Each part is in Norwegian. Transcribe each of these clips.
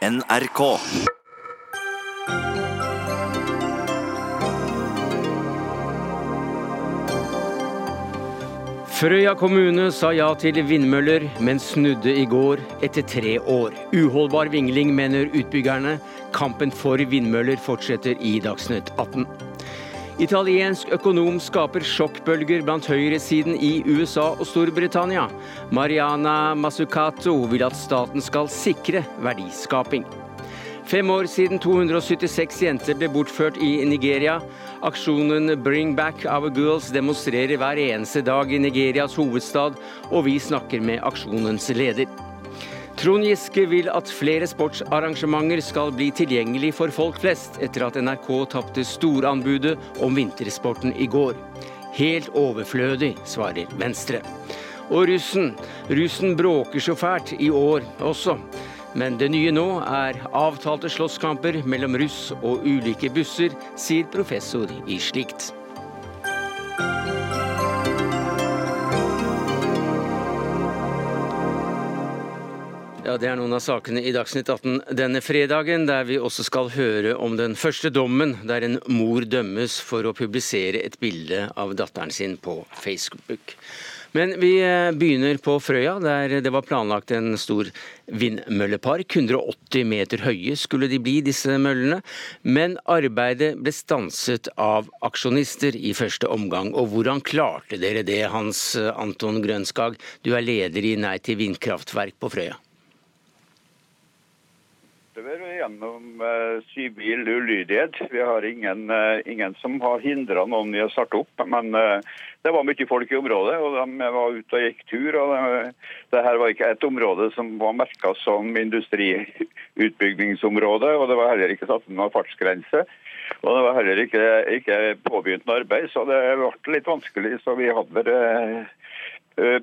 NRK. Frøya kommune sa ja til vindmøller, men snudde i går etter tre år. Uholdbar vingling, mener utbyggerne. Kampen for vindmøller fortsetter i Dagsnytt 18. Italiensk økonom skaper sjokkbølger blant høyresiden i USA og Storbritannia. Mariana Mazzucato vil at staten skal sikre verdiskaping. Fem år siden 276 jenter ble bortført i Nigeria. Aksjonen Bring Back Our Girls demonstrerer hver eneste dag i Nigerias hovedstad, og vi snakker med aksjonens leder. Trond Giske vil at flere sportsarrangementer skal bli tilgjengelig for folk flest, etter at NRK tapte storanbudet om vintersporten i går. Helt overflødig, svarer Venstre. Og russen. Russen bråker så fælt i år også. Men det nye nå er avtalte slåsskamper mellom russ og ulike busser, sier professor i slikt. Ja, Det er noen av sakene i Dagsnytt 18 denne fredagen, der vi også skal høre om den første dommen der en mor dømmes for å publisere et bilde av datteren sin på Facebook. Men vi eh, begynner på Frøya, der det var planlagt en stor vindmøllepark. 180 meter høye skulle de bli, disse møllene. Men arbeidet ble stanset av aksjonister i første omgang. Og hvordan klarte dere det, Hans Anton Grønskag? Du er leder i Nei til vindkraftverk på Frøya utover gjennom uh, sivil ulydighet. Vi har ingen, uh, ingen som har hindra noen i å starte opp. Men uh, det var mye folk i området, og de var ute og gikk tur. og det, det her var ikke et område som var merka som industriutbyggingsområde. Og det var heller ikke satt noen fartsgrense. Og det var heller ikke, ikke påbegynt noe arbeid, så det ble litt vanskelig. Så vi hadde Eh,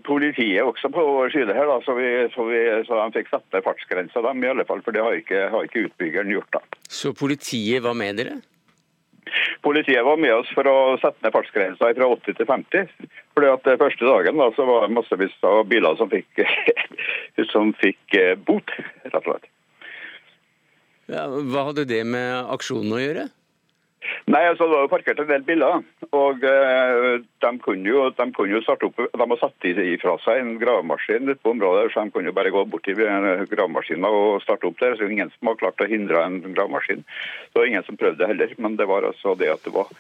politiet også på vår side her, da, så, vi, så, vi, så de fikk sette fartsgrensa, dem i alle fall, for det har ikke, har ikke utbyggeren gjort. da. Så politiet var med dere? Politiet var med oss for å sette ned fartsgrensa fra 80 til 50. Fordi at Første dagen da, så var det massevis av biler som fikk, som fikk eh, bot, rett og slett. Ja, hva hadde det med aksjonen å gjøre? Nei, altså Det var jo parkert en del biler. og uh, de, kunne jo, de kunne jo starte opp, de har satt ifra seg en gravemaskin på området, så de kunne jo bare gå bort til gravemaskinen og starte opp der. så Ingen som har klart å hindre en gravemaskin. Var ingen som prøvde heller. Men det var altså det at det var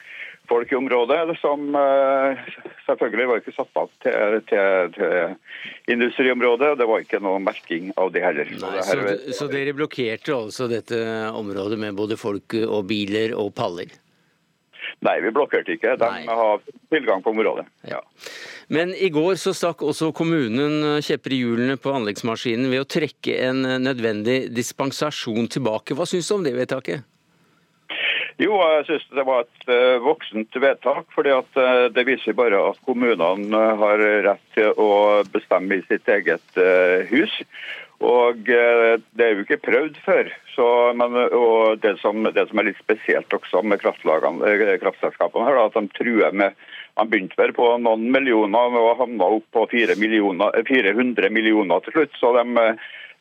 folk i området som eh, selvfølgelig var ikke satt av til, til, til industriområdet. Det var ikke noe merking av det heller. Nei, så, så, så, dere blokkerte altså dette området med både folk og biler og paller? Nei, vi blokkerte ikke. De Nei. har tilgang på området. Ja. Men i går så stakk også kommunen kjepper i hjulene på anleggsmaskinen ved å trekke en nødvendig dispensasjon tilbake. Hva syns du om det vedtaket? Jo, jeg synes det var et uh, voksent vedtak. fordi uh, Det viser bare at kommunene uh, har rett til å bestemme i sitt eget hus. Og Det er jo ikke prøvd før. Så, men, og det som, det som, er litt spesielt også med kraftselskapene, her, at de truer med han begynte vel på noen millioner og havna opp på 400 millioner til slutt. Så de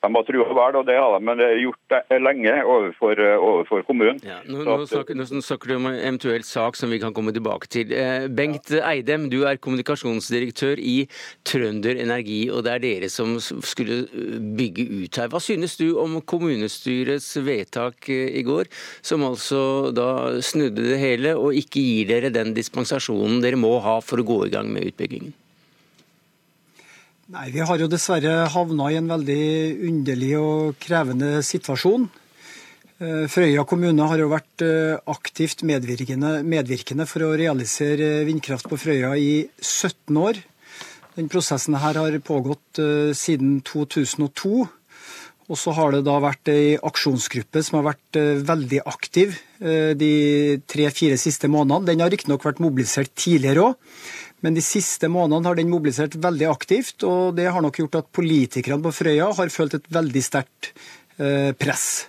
de har trua vel, og det har de men det gjort lenge overfor, overfor kommunen. Ja, nå, nå, snakker, nå, snakker, du om en eventuell sak som vi kan komme tilbake til. Eh, Bengt Eidem, du er kommunikasjonsdirektør i Trønder Energi, og det er dere som skulle eh, bygge ut her. Hva synes du om kommunestyrets vedtak eh, i går, som altså da snudde det hele og ikke gir dere den dispensasjonen dere må ha for å gå i gang med utbyggingen? Nei, Vi har jo dessverre havna i en veldig underlig og krevende situasjon. Eh, Frøya kommune har jo vært eh, aktivt medvirkende, medvirkende, for å realisere vindkraft på Frøya i 17 år. Den prosessen her har pågått eh, siden 2002. Og så har det da vært ei aksjonsgruppe som har vært veldig aktiv de tre-fire siste månedene. Den har riktignok vært mobilisert tidligere òg. Men de siste månedene har den mobilisert veldig aktivt, og det har nok gjort at politikerne på Frøya har følt et veldig sterkt eh, press.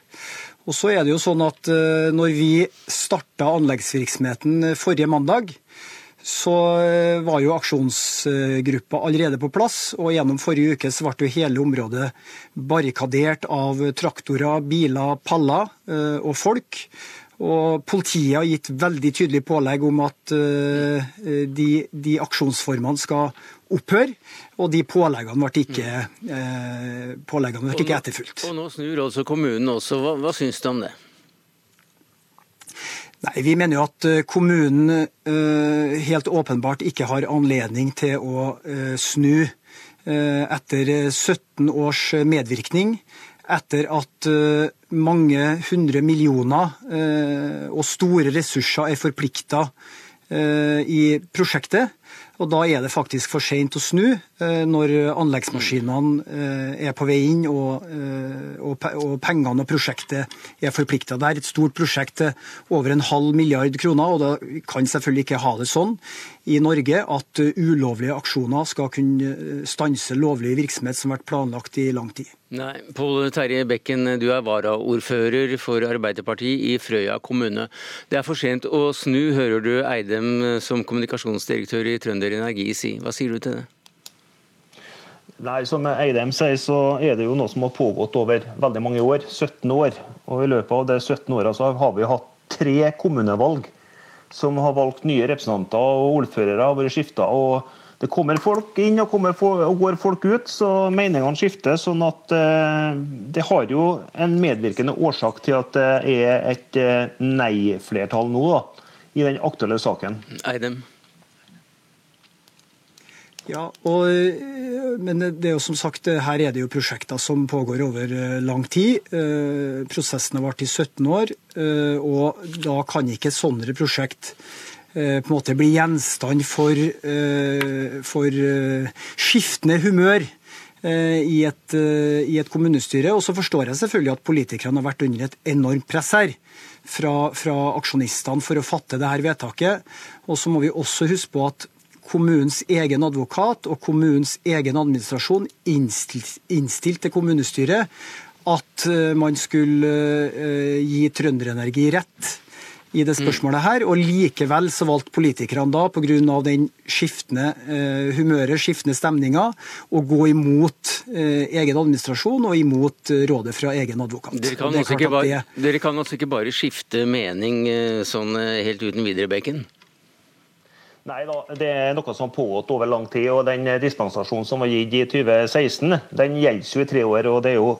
Og så er det jo sånn at eh, når vi starta anleggsvirksomheten forrige mandag, så var jo aksjonsgruppa allerede på plass. Og gjennom forrige uke så ble jo hele området barrikadert av traktorer, biler, paller og folk. Og politiet har gitt veldig tydelig pålegg om at de, de aksjonsformene skal opphøre, og de påleggene ble ikke, eh, påleggene ble ikke etterfulgt. Og nå snur altså kommunen også. Hva, hva syns du om det? Nei, Vi mener jo at eh, kommunen helt åpenbart ikke har anledning til å snu etter 17 års medvirkning. Etter at mange hundre millioner og store ressurser er forplikta i prosjektet. Og da er det faktisk for seint å snu eh, når anleggsmaskinene eh, er på vei inn og, eh, pengene og prosjektet er forplikta. Det er et stort prosjekt til over en halv milliard kroner, og da kan selvfølgelig ikke ha det sånn i Norge at ulovlige aksjoner skal kunne stanse lovlig virksomhet som har vært planlagt i lang tid. Nei, Pål Terje Bekken, du er varaordfører for Arbeiderpartiet i Frøya kommune. Det er for sent å snu, hører du Eidem som kommunikasjonsdirektør i Trønder Energi si. Hva sier du til det? Nei, Som Eidem sier, så er det jo noe som har pågått over veldig mange år. 17 år. Og I løpet av de 17 åra har vi hatt tre kommunevalg som har valgt nye representanter og ordførere har vært skifta. Det kommer folk inn og, folk, og, går folk ut, så meningene skifter. sånn at eh, Det har jo en medvirkende årsak til at det er et eh, nei-flertall nå da, i den aktuelle saken. Eidem. Ja, og, eh, men det er jo som sagt, her er det jo prosjekter som pågår over eh, lang tid. Eh, prosessen har vart i 17 år, og da kan ikke et sånt prosjekt Eh, på en måte bli gjenstand for, eh, for eh, skiftende humør i et, i et, kommunestyre. Og så forstår jeg selvfølgelig at politikerne har vært under et enormt press her fra, fra aksjonistene for å fatte det her vedtaket. Og så må vi også huske på at kommunens egen advokat og kommunens egen administrasjon innstilt til kommunestyret at man skulle gi Trønderenergi rett i det spørsmålet her. Og likevel så valgte politikerne da, pga. den skiftende eh, humøret, skiftende stemninga, å gå imot eh, egen administrasjon og imot eh, rådet fra egen advokat. Dere kan, altså ikke, bare, det... dere kan altså ikke bare skifte mening eh, sånn eh, helt uten videre, Bekken? Nei da, Det er noe som har pågått over lang tid. og Den dispensasjonen som var gitt i 2016, den gjelder jo i tre år. og det er jo,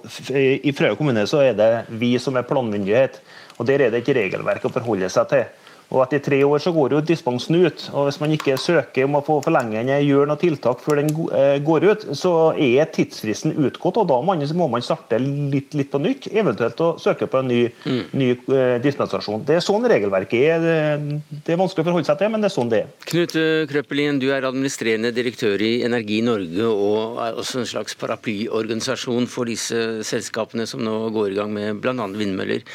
I Frøya kommune så er det vi som er planmyndighet. og Der er det ikke regelverk å forholde seg til. Og Etter tre år så går jo dispensen ut. og Hvis man ikke søker om å få forlenge den, gjør noe tiltak før den eh, går ut, så er tidsfristen utgått. og Da må man starte litt, litt på nytt, eventuelt å søke på en ny, mm. ny uh, dispensasjon. Det er sånn regelverket er. Det er vanskelig å forholde seg til, men det er sånn det er. Knut Krøppelin, du er administrerende direktør i Energi Norge og er også en slags paraplyorganisasjon for disse selskapene som nå går i gang med bl.a. vindmøller.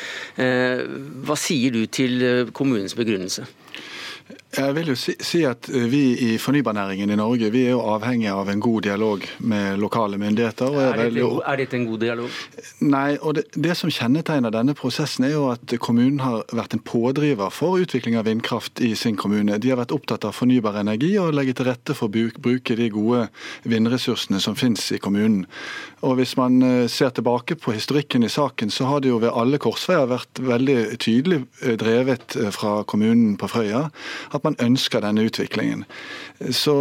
Eh, hva sier du til kommunens begrunnelse? Jeg vil jo si, si, at eh, Vi i fornybarnæringen i Norge vi er jo avhengig av en god dialog med lokale myndigheter. Er dette, veldig... er, dette, en god dialog? Nei. og det, det, som kjennetegner denne prosessen, er jo at kommunen har vært en pådriver for utvikling av vindkraft i sin kommune. De har vært opptatt av fornybar energi og legge til rette for å bruke de gode vindressursene som finnes i kommunen. Og Hvis man eh, ser tilbake på historikken i saken, så har det jo ved alle korsveier vært veldig tydelig eh, drevet fra kommunen på Frøya at at man ønsker denne utviklingen. Så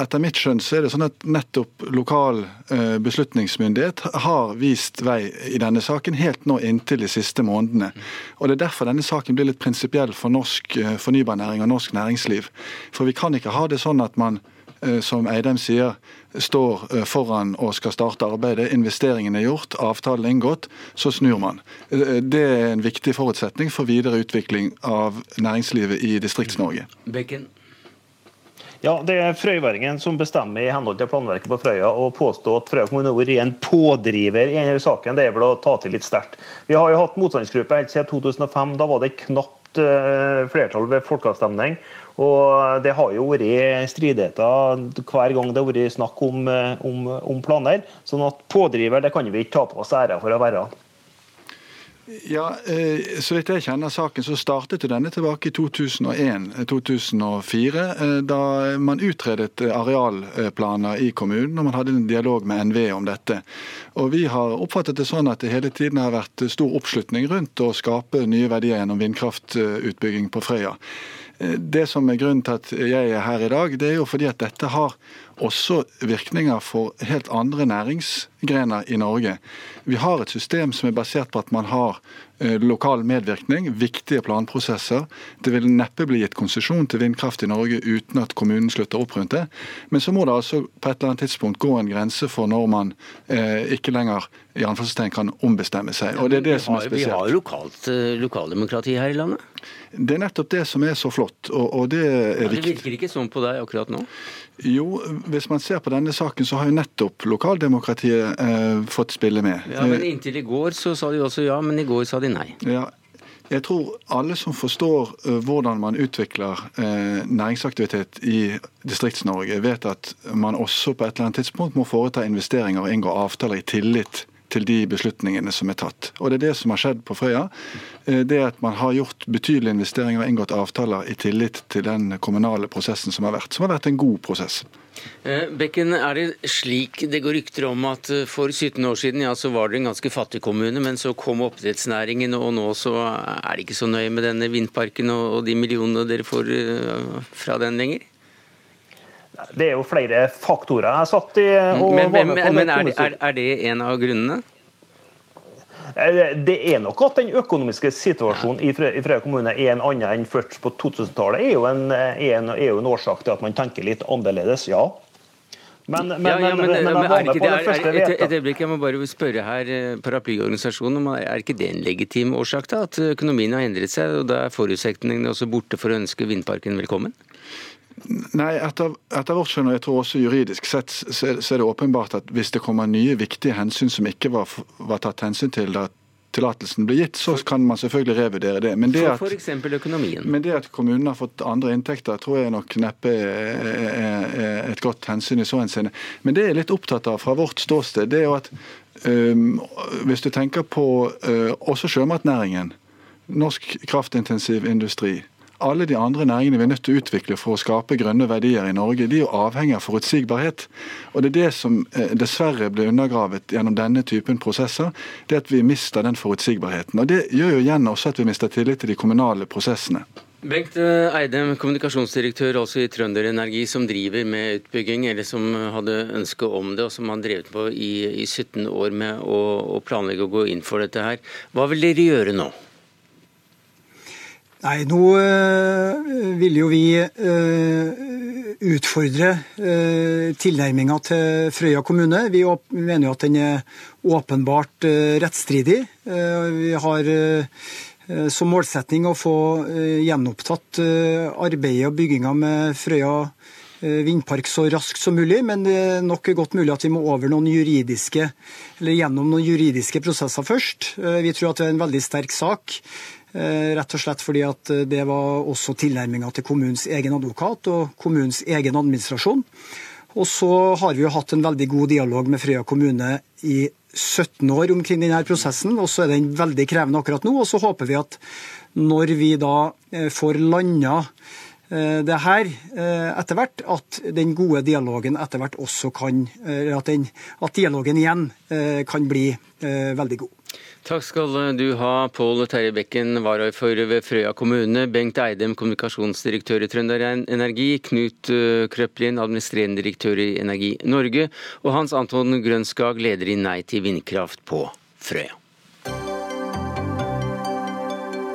etter mitt skjønn så er det sånn at nettopp lokal eh, beslutningsmyndighet har vist vei i denne saken helt nå inntil de siste månedene. Og Det er derfor denne saken blir litt prinsipiell for norsk eh, fornybarnæring og norsk næringsliv. For vi kan ikke ha det sånn at man eh, som Eidem sier, står foran og skal starte arbeidet. Investeringen er gjort, avtalen er inngått, så snur man. Det er en viktig forutsetning for videre utvikling av næringslivet i Distrikts-Norge. Ja, Det er frøyværingen som bestemmer i henhold til planverket på Frøya. og påstå at Frøya kommune har vært en pådriver i denne saken, det er vel å ta til litt sterkt. Vi har jo hatt motstandsgruppe helt siden 2005. Da var det knapt uh, flertall ved folkeavstemning. Og Det har jo vært stridigheter hver gang det har vært snakk om, eh, om, om planer. sånn at pådriver det kan vi ikke ta på oss æra for å være. Ja, eh, Så vidt jeg kjenner saken, så startet denne tilbake i 2001-2004, eh, da man utredet arealplaner i kommunen og man hadde en dialog med NVE om dette. Og Vi har oppfattet det sånn at det hele tiden har vært stor oppslutning rundt å skape nye verdier gjennom vindkraftutbygging på Frøya. Det som er grunnen til at jeg er her i dag, det er jo fordi at dette har også virkninger for helt andre næringsgrener i Norge. Vi har et system som er basert på at man har eh, lokal medvirkning, viktige planprosesser. Det vil neppe bli gitt konsesjon til vindkraft i Norge uten at kommunen slutter opp rundt det. Men så må det altså på et eller annet tidspunkt gå en grense for når man eh, ikke lenger i anførselstegn kan ombestemme seg. Og det er det som er spesielt. Vi har lokalt eh, lokaldemokrati her i landet? Det er nettopp det som er så flott, og, og det er ja, Det virker ikke sånn på deg akkurat nå? Jo, hvis man ser på denne saken, så har jo nettopp lokaldemokratiet eh, fått spille med. Ja, Men inntil i går så sa de også ja, men i går sa de nei. Ja, jeg tror alle som forstår uh, hvordan man utvikler uh, næringsaktivitet i Distrikts-Norge, vet at man også på et eller annet tidspunkt må foreta investeringer og inngå avtaler i tillit til de beslutningene som er tatt. Og Det er det som har skjedd på Frøya. Eh, det at man har gjort betydelige investeringer og inngått avtaler i tillit til den kommunale prosessen som har vært. Som har vært en god prosess. Eh, Bekken, er det slik det går rykter om at eh, for 17 år siden ja, så var det en ganske fattig kommune, men så kom oppdrettsnæringen, og nå så er det ikke så nøye med denne vindparken og de millionene dere får fra den lenger? Det er jo flere faktorer jeg har satt i. men, men, men er, er, er, det en av grunnene? Eh, det er nok at den økonomiske situasjonen i Frøya kommune er en annen enn først på 2000-tallet. Er, er, er jo en årsak til at man tenker litt annerledes, ja. Men, men, ja, ja, men, men, men er ikke det, er, et, et øyeblikk, jeg må bare spørre her, paraplyorganisasjonen paraplyorganisasjonen, er ikke det en legitim årsak til at økonomien har endret seg, og da er forutsetningene også borte for å ønske vindparken velkommen? Nei, etter, etter vårt skjønn, og jeg tror også juridisk sett, så er det åpenbart at hvis det kommer nye viktige hensyn som ikke var, var tatt hensyn til da tillatelsen ble gitt, så kan man selvfølgelig revurdere det. Men det, at, for økonomien. men det at kommunen har fått andre inntekter, tror jeg nok neppe er, er, er et godt hensyn i så henseende. Men det jeg er litt opptatt av fra vårt ståsted, det er jo at um, hvis du tenker på uh, også sjømatnæringen, norsk kraftintensiv industri, alle de andre næringene vi er nødt til å utvikle for å skape grønne verdier i Norge, de er jo avhengig av forutsigbarhet. Og Det er det som eh, dessverre ble undergravet gjennom denne typen prosesser. det at vi mister den forutsigbarheten. Og Det gjør jo igjen også at vi mister tillit til de kommunale prosessene. Bengt eh, Eidem, kommunikasjonsdirektør også i Trønder Energi, som driver med utbygging, eller som hadde ønske om det, og som har drevet på i, i 17 år med å, å planlegge å gå inn for dette her. Hva vil dere gjøre nå? Nei, nå øh, vil jo vi øh, utfordre øh, tilnærminga til Frøya kommune. Vi mener jo at den er åpenbart rettsstridig. Vi har som målsetting å få gjenopptatt arbeidet og bygginga med Frøya vindpark så raskt som mulig, men det er nok godt mulig at vi må over noen juridiske, eller gjennom noen juridiske prosesser først. Vi tror at det er en veldig sterk sak. Eh, rett og slett fordi at eh, det var også tilnærminga til kommunens egen advokat og kommunens egen administrasjon. Og så har vi jo hatt en veldig god dialog med Frøya kommune i 17 år omkring denne prosessen, og så er den veldig krevende akkurat nå. Og så håper vi at når vi da eh, får landa det her etter hvert, at den gode dialogen etter hvert også kan At, den, at dialogen igjen kan bli veldig god. Takk skal du ha, Pål Terje Bekken, varaordfører ved Frøya kommune, Bengt Eidem, kommunikasjonsdirektør i Trønder Energi, Knut eh, Krøplin, administrerende direktør i Energi Norge, og Hans Anton Grønskag, leder i Nei til vindkraft på Frøya.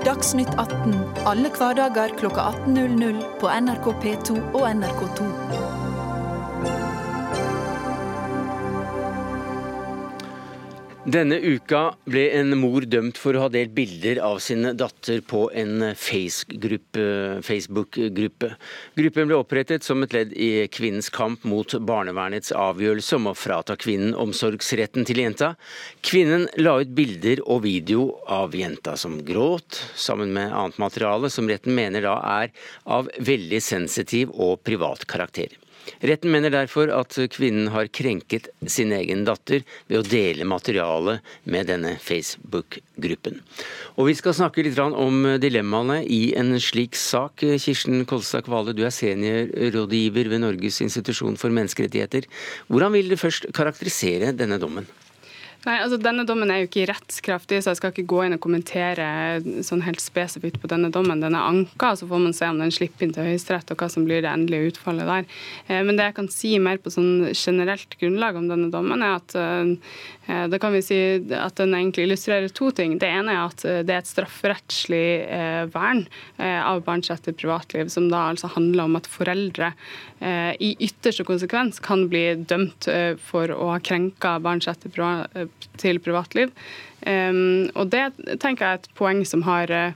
Dagsnytt 18 alle hverdager kl 18.00 på NRK P2 og NRK2. Denne uka ble en mor dømt for å ha delt bilder av sin datter på en Facebook-gruppe. Gruppen ble opprettet som et ledd i kvinnens kamp mot barnevernets avgjørelse om å frata kvinnen omsorgsretten til jenta. Kvinnen la ut bilder og video av jenta som gråt, sammen med annet materiale som retten mener da er av veldig sensitiv og privat karakter. Retten mener derfor at kvinnen har krenket sin egen datter ved å dele materialet med denne Facebook-gruppen. Og Vi skal snakke litt om dilemmaene i en slik sak. Kirsten Kolstad Kvale, du er seniorrådgiver ved Norges institusjon for menneskerettigheter. Hvordan vil du først karakterisere denne dommen? Nei, altså Denne dommen er jo ikke rettskraftig, så jeg skal ikke gå inn og kommentere sånn helt spesifikt på denne dommen. Den er anka, så får man se om den slipper inn til Høyesterett og hva som blir det endelige utfallet der. Eh, men det jeg kan si mer på sånn generelt grunnlag om denne dommen, er at eh, Eh, da kan vi si at den egentlig illustrerer to ting. Det ene er at eh, det er et strafferettslig eh, vern av barns rett til privatliv, som da altså handler om at foreldre i ytterste konsekvens kan bli dømt for å ha krenka barns rett til privatliv. Og det tenker jeg er et poeng som har Eh,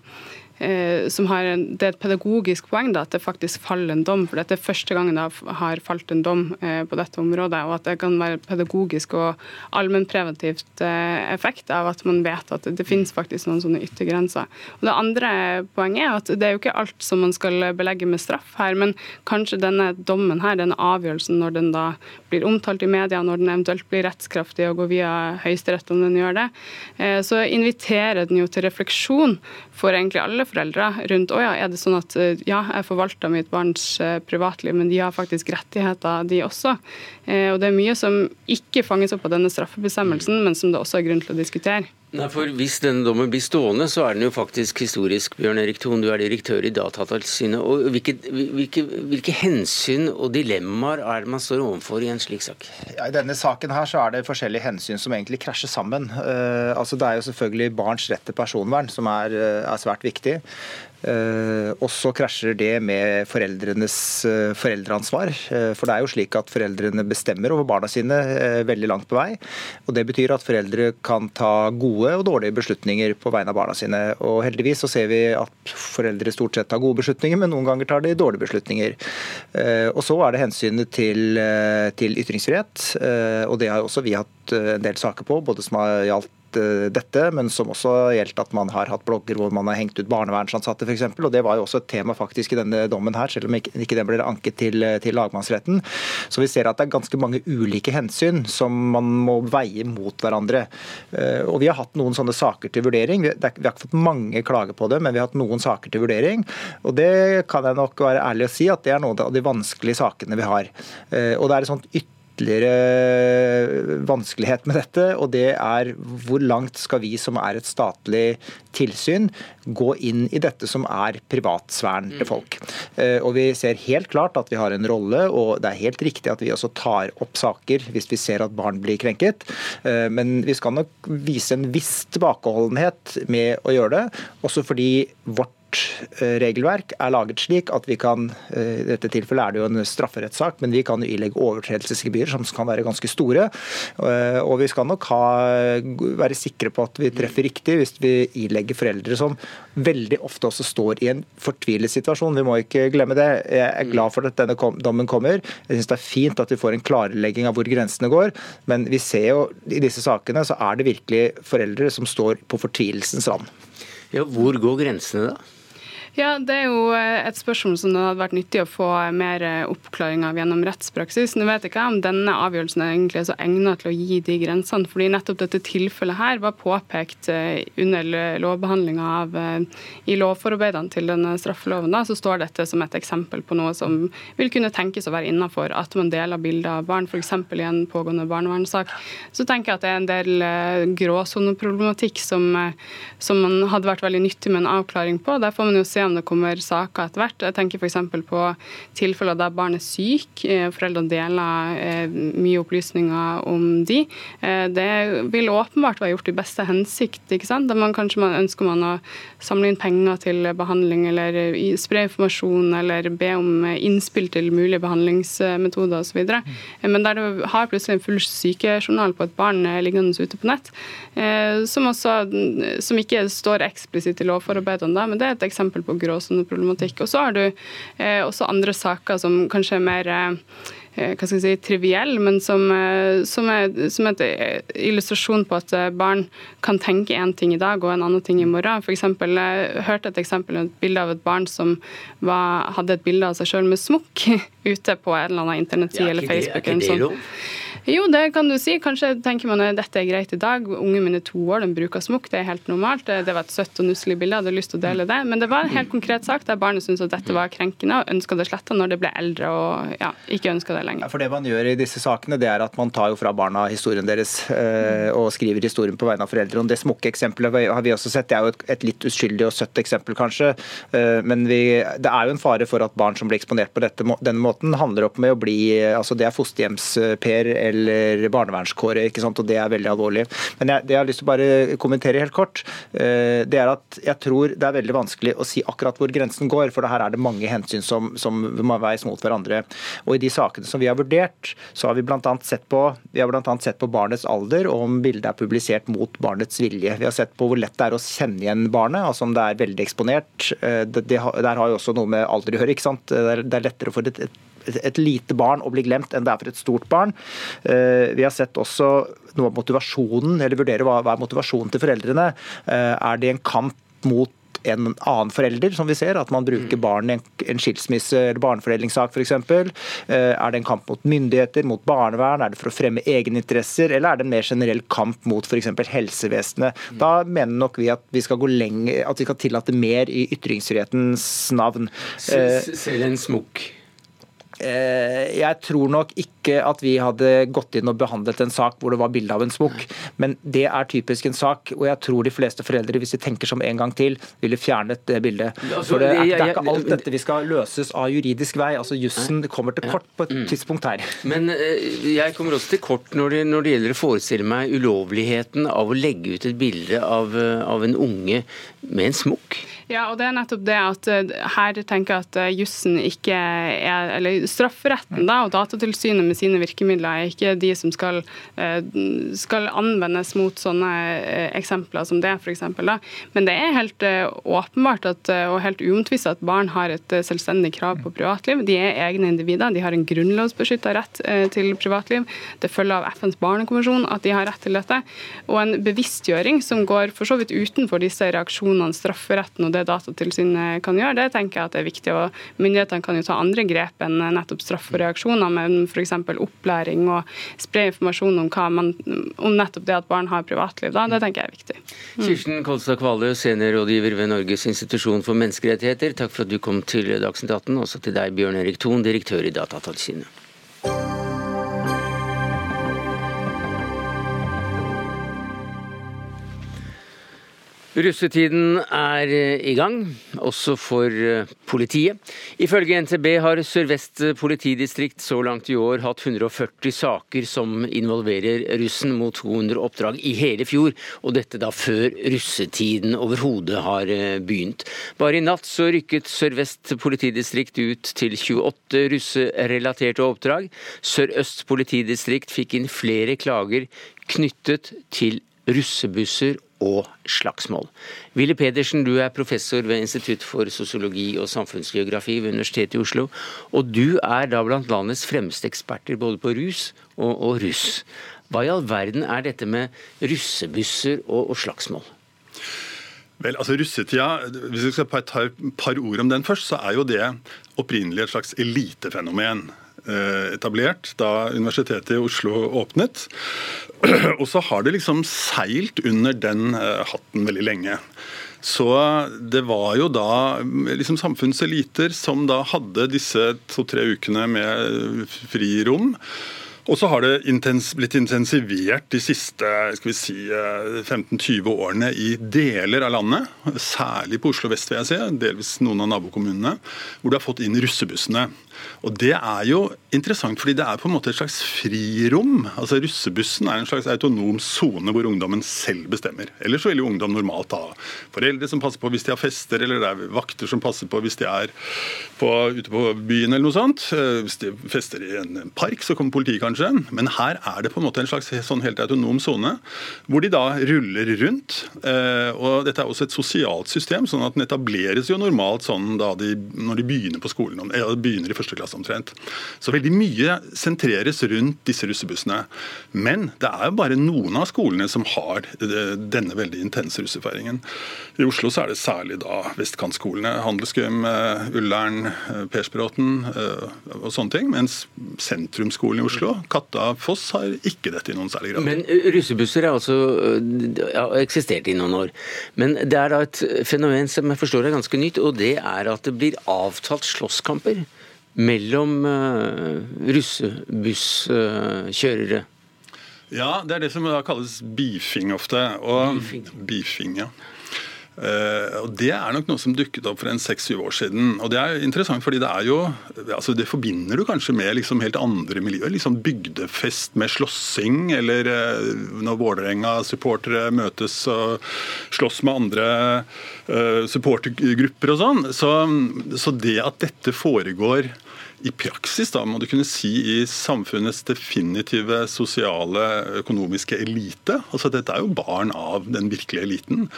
som har en, Det er et pedagogisk poeng da, at det faktisk faller en dom. for Dette er første gangen det har falt en dom eh, på dette området. og At det kan være pedagogisk og allmennpreventivt eh, effekt av at man vet at det finnes faktisk noen sånne yttergrenser. Og Det andre poenget er at det er jo ikke alt som man skal belegge med straff her, men kanskje denne dommen her, denne avgjørelsen når den da blir omtalt i media, når den eventuelt blir rettskraftig og går via Høyesterett om den gjør det, så inviterer den jo til refleksjon for egentlig alle foreldre rundt å ja, er det sånn at eh, ja, jeg forvalter mitt barns eh, privatliv, men de har faktisk rettigheter, de også. Eh, og det er mye som ikke fanges opp av denne straffebestemmelsen, men som det også er grunn til å diskutere. Nei, for Hvis denne dommen blir stående, så er den jo faktisk historisk. Bjørn Erik Thon, du er direktør i Datatilsynet. og hvilke, hvilke, hvilke, hensyn og dilemmaer er det man står overfor i en slik sak? Ja, I denne saken her så er det forskjellige hensyn som egentlig krasjer sammen. Uh, altså Det er jo selvfølgelig barns rett til personvern som er, er svært viktig. Eh, og så krasjer det med foreldrenes eh, foreldreansvar. Eh, for det er jo slik at foreldrene bestemmer over barna sine veldig langt på vei. Og det betyr at foreldre kan ta gode og dårlige beslutninger på vegne av barna sine. Og heldigvis så ser vi at foreldre stort sett tar gode beslutninger, men noen ganger tar de dårlige beslutninger. Og så er det hensynet til, til ytringsfrihet, og det har også vi hatt en del saker på, både som har gjaldt dette, men som også gjelder at man har hatt blogger hvor man har hengt ut barnevernsansatte f.eks. Og det var jo også et tema faktisk i denne dommen her, selv om ikke, ikke den ble anket til, til, lagmannsretten. Så vi ser at det er ganske mange ulike hensyn som man må veie mot hverandre. Eh, og vi har hatt noen sånne saker til vurdering. Vi, har ikke fått mange klager på det, men vi har hatt noen saker til vurdering. Og det kan jeg nok være ærlig å si at det er noen av de vanskelige sakene vi har. Eh, og det er et sånt ytterligere ytterligere vanskelighet med dette, og det er hvor langt skal vi som er et statlig tilsyn gå inn i dette som er privatsfæren til folk. Eh, og Vi ser helt klart at vi har en rolle, og det er helt riktig at vi også tar opp saker hvis vi ser at barn blir krenket. Eh, men vi skal nok vise en viss tilbakeholdenhet med å gjøre det, også fordi vårt Regelverk er laget slik at vi kan eh, I dette tilfellet er det jo en strafferettssak, men vi kan ilegge overtredelsesgebyrer som kan være ganske store. Eh, og vi skal nok ha, være sikre på at vi treffer riktig hvis vi ilegger foreldre som veldig ofte også står i en fortvilet situasjon. Vi må ikke glemme det. Jeg er glad for at denne dommen kommer. Jeg syns det er fint at vi får en klarlegging av hvor grensene går, men vi ser jo i disse sakene så er det virkelig foreldre som står på fortvilelsens rand. Ja, hvor går grensene da? Ja, Det er jo eh, et spørsmål som det hadde vært nyttig å få mer eh, oppklaring av gjennom rettspraksis. Nå vet jeg ikke om denne avgjørelsen er egentlig så egnet til å gi de grensene. fordi nettopp dette tilfellet her var påpekt eh, under lovbehandlinga av I lovforarbeidene til denne straffeloven da, så står dette som et eksempel på noe som vil kunne tenkes å være innafor at man deler bilder av barn, f.eks. i en pågående barnevernssak. Så tenker jeg at det er en del gråsoneproblematikk som, som man hadde vært veldig nyttig med en avklaring på. Der får man jo se om det kommer saker etter hvert. Jeg tenker f.eks. på tilfeller der barn er syk, eh, foreldrene deler eh, mye opplysninger om de. Eh, det vil åpenbart være gjort i beste hensikt. ikke sant? Der man kanskje man ønsker man å samle inn penger til behandling, eller spre informasjon, eller be om innspill til mulige behandlingsmetoder osv. Men der du har plutselig en full sykejournal på et barn liggende ute på nett, som, også, som ikke står eksplisitt i lovforarbeidene, men det er et eksempel på gråsoneproblematikk. Og så har du eh, også andre saker som kanskje er mer eh, hva skal jeg si, triviell, men som, som, er, som er et illustrasjon på at barn kan tenke én ting i dag og en annen ting i morgen. For eksempel, jeg hørte et eksempel, et bilde av et barn som var, hadde et bilde av seg sjøl med smokk ute på en eller annen internettside ja, eller Facebook. Er ikke det lov? Jo, det kan du si. Kanskje tenker man at dette er greit i dag. Ungen min er to år, den bruker smokk, det er helt normalt. Det var et søtt og nusselig bilde, jeg hadde lyst til å dele det. Men det var en helt konkret sak der barnet syntes at dette var krenkende og ønska det sletta når det ble eldre og ja, ikke ønska det lenger. Ja, for det man gjør i disse sakene, det er at man tar jo fra barna historien deres øh, og skriver historien på vegne av foreldre. Det smokke-eksempelet har vi også sett. Det er jo et, et litt uskyldig og søtt eksempel, kanskje. Uh, men vi, det er jo en fare for at barn som blir eksponert på dette, denne måten, handler opp med å bli altså Det er fosterhjems-Per eller barnevernskåret, ikke sant? og det er veldig alvorlig. Men jeg, det jeg har lyst til å bare kommentere helt kort, eh, det er at jeg tror det er veldig vanskelig å si akkurat hvor grensen går, for her er det mange hensyn som, som må veies mot hverandre. Og I de sakene som vi har vurdert, så har vi bl.a. sett på vi har annet sett på barnets alder og om bildet er publisert mot barnets vilje. Vi har sett på hvor lett det er å kjenne igjen barnet, altså om det er veldig eksponert. Eh, det, det, der har jo også noe med alder å gjøre. ikke sant? Det er, det er lettere for et, et et lite barn å bli glemt enn det er for et stort barn. Eh, vi har sett også noe av motivasjonen, eller vurdere hva er motivasjonen til foreldrene. Eh, er det en kamp mot en annen forelder, som vi ser, at man bruker barn i en skilsmisse- eller barnefordelingssak f.eks. Eh, er det en kamp mot myndigheter, mot barnevern, er det for å fremme egeninteresser, eller er det en mer generell kamp mot f.eks. helsevesenet? Da mener nok vi at vi skal gå lenge, at vi skal tillate mer i ytringsfrihetens navn. Selv en smokk Eh, jeg tror nok ikke at vi hadde gått inn og behandlet en sak hvor det var bilde av en smokk, men det er typisk en sak, og jeg tror de fleste foreldre, hvis de tenker som en gang til, ville fjernet det bildet. Altså, For det er, det er, ikke alt dette vi skal løses av juridisk vei. altså Jussen kommer til kort på et mm. tidspunkt her. Men eh, jeg kommer også til kort når det, når det gjelder å forestille meg ulovligheten av å legge ut et bilde av, eh, av en unge med en smokk. Ja, og det er nettopp det at her tenker jeg at jussen ikke er eller strafferetten da, og Datatilsynet med sine virkemidler er ikke de som skal, eh, skal anvendes mot sånne eh, eksempler som det, f.eks. Men det er helt eh, åpenbart at, og helt uomtvist at barn har et selvstendig krav på privatliv. De er egne individer, de har en grunnlovsbeskytta rett til privatliv. Det følger av FNs barnekonvensjon at de har rett til dette. Og en bevisstgjøring som går for så vidt utenfor disse reaksjonene, strafferetten og det Datatilsynet kan gjøre, det tenker jeg at det er viktig. og Myndighetene kan jo ta andre grep enn nettopp straff og reaksjoner, men f.eks. opplæring og spre informasjon om, man, om, nettopp det at barn har privatliv. Da. Det tenker jeg er viktig. Mm. Kirsten Kolstad Kvale, seniorrådgiver ved Norges institusjon for menneskerettigheter. Takk for at du kom til Dagsnytt 18. Også til deg, Bjørn Erik Thon, direktør i Datatilsynet. Russetiden er eh, i gang, også for eh, politiet. Ifølge NTB har Sør-Vest politidistrikt så langt i år hatt 140 saker som involverer russen, mot 200 oppdrag i hele fjor, og dette da før russetiden overhodet har eh, begynt. Bare i natt så rykket Sør-Vest politidistrikt ut til 28 russerelaterte oppdrag. Sør-Øst politidistrikt fikk inn flere klager knyttet til russebusser og slagsmål. Ville Pedersen, du er professor ved Institutt for sosiologi og samfunnsgeografi ved Universitetet i Oslo. Og du er da blant landets fremste eksperter både på rus og, og russ. Hva i all verden er dette med russebusser og, og slagsmål? Vel, altså russetida, Hvis vi skal ta et par ord om den først, så er jo det opprinnelig et slags elitefenomen. Eh, etablert da Universitetet i Oslo åpnet. Og så har det liksom seilt under den eh, hatten veldig lenge. Så det var jo da liksom samfunnseliter som da hadde disse to-tre ukene med frirom. Og så har det intens, blitt intensivert de siste si, 15-20 eh, årene i deler av landet. Særlig på Oslo vest, vil jeg si, delvis noen av nabokommunene, hvor det har fått inn russebussene. Og Det er jo interessant, fordi det er på en måte et slags frirom. Altså Russebussen er en slags autonom sone hvor ungdommen selv bestemmer. Ellers vil jo ungdom normalt ha foreldre som passer på hvis de har fester, eller det er vakter som passer på hvis de er på, ute på byen eller noe sånt. Eh, hvis de fester i en park, så kommer politiet kanskje men her er det på en måte en slags sånn helt autonom sone, hvor de da ruller rundt. Eh, og Dette er også et sosialt system, sånn at den etableres jo normalt sånn da de, når de begynner på skolen, begynner i første klasse omtrent. Så veldig mye sentreres rundt disse russebussene. Men det er jo bare noen av skolene som har eh, denne veldig intense russefeiringen. I Oslo så er det særlig da vestkantskolene. Handelsgym, Ullern, Persbråten og sånne ting. Mens sentrumsskolen i Oslo, Katta Foss, har ikke dette i noen særlig grad. Men russebusser har altså ja, eksistert i noen år. Men det er da et fenomen som jeg forstår er ganske nytt, og det er at det blir avtalt slåsskamper mellom russebusskjørere. Ja, det er det som da kalles beefing ofte. Og beefing, beefing ja. Uh, og Det er nok noe som dukket opp for en seks-syv år siden. og Det er interessant, fordi det er jo, altså det forbinder du kanskje med liksom helt andre miljøer. liksom Bygdefest med slåssing, eller uh, når Vålerenga-supportere møtes og slåss med andre uh, supportergrupper og sånn. Så, så det at dette foregår i praksis da, må du kunne si i samfunnets definitive sosiale, økonomiske elite. Altså Dette er jo barn av den virkelige eliten.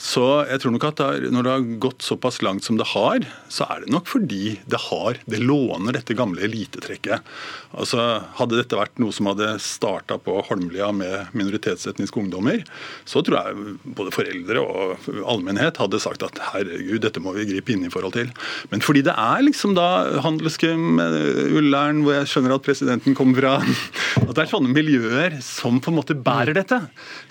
Så jeg tror nok at der, når det har gått såpass langt som det har, så er det nok fordi det har, det låner dette gamle elitetrekket. Altså Hadde dette vært noe som hadde starta på Holmlia med minoritetsetniske ungdommer, så tror jeg både foreldre og allmennhet hadde sagt at herregud, dette må vi gripe inn i forhold til. Men fordi det er liksom da handelsgym, Ullern, hvor jeg skjønner at presidenten kommer fra, at det er sånne miljøer som på en måte bærer dette,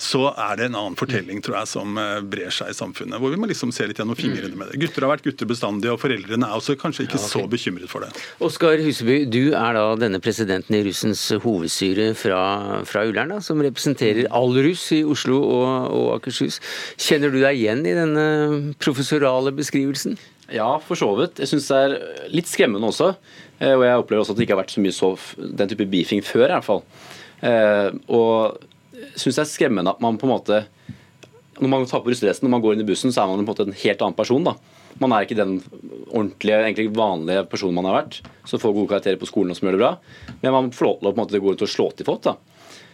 så er det en annen fortelling tror jeg, som eh, brer seg i samfunnet. Hvor vi må liksom se litt gjennom fingrene med det. Gutter har vært gutter bestandig, og foreldrene er også kanskje ikke ja, okay. så bekymret for det. Oskar Huseby, du er da denne presidenten i russens hovedstyre fra, fra Ullern, da, som representerer all russ i Oslo og, og Akershus. Kjenner du deg igjen i denne professorale beskrivelsen? Ja, for så vidt. Jeg syns det er litt skremmende også. Eh, og jeg opplever også at det ikke har vært så mye så, den type beefing før, i hvert fall. Eh, og syns det er skremmende at man på en måte Når man tar på russedressen når man går inn i bussen, så er man på en måte en helt annen person. da. Man er ikke den ordentlige, egentlig vanlige personen man har vært, som får gode karakterer på skolen og som gjør det bra. Men man får lov til å gå rundt og slå til folk. da.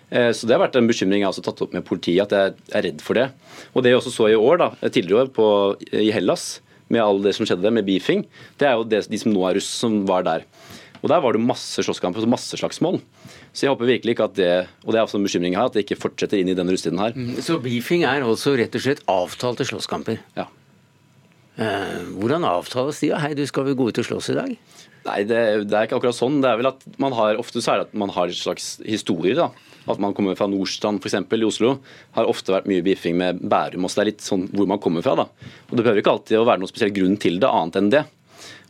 Eh, så Det har vært en bekymring jeg har tatt opp med politiet, at jeg er redd for det. Og Det jeg også så i år, da, tidligere år på, i Hellas, med all det som skjedde med beefing, det er jo det, de som nå er russ, som var der. Og Der var det masse slåsskamper og masse slagsmål. Så jeg håper virkelig ikke at det og det er også en bekymring her, at det ikke fortsetter inn i denne russetiden her. Mm, så beefing er altså rett og slett avtalte slåsskamper? Ja. Eh, hvordan avtales de? Hei, du skal vel gå ut og slåss i dag? Nei, det, det, er ikke akkurat sånn. Det er vel at man har, Ofte så er det at man har et slags historier. da. At man kommer fra Nordstrand f.eks. i Oslo. Har ofte vært mye biffing med Bærum. også. Det er litt sånn hvor man kommer fra. da. Og Det behøver ikke alltid å være noen spesiell grunn til det, annet enn det.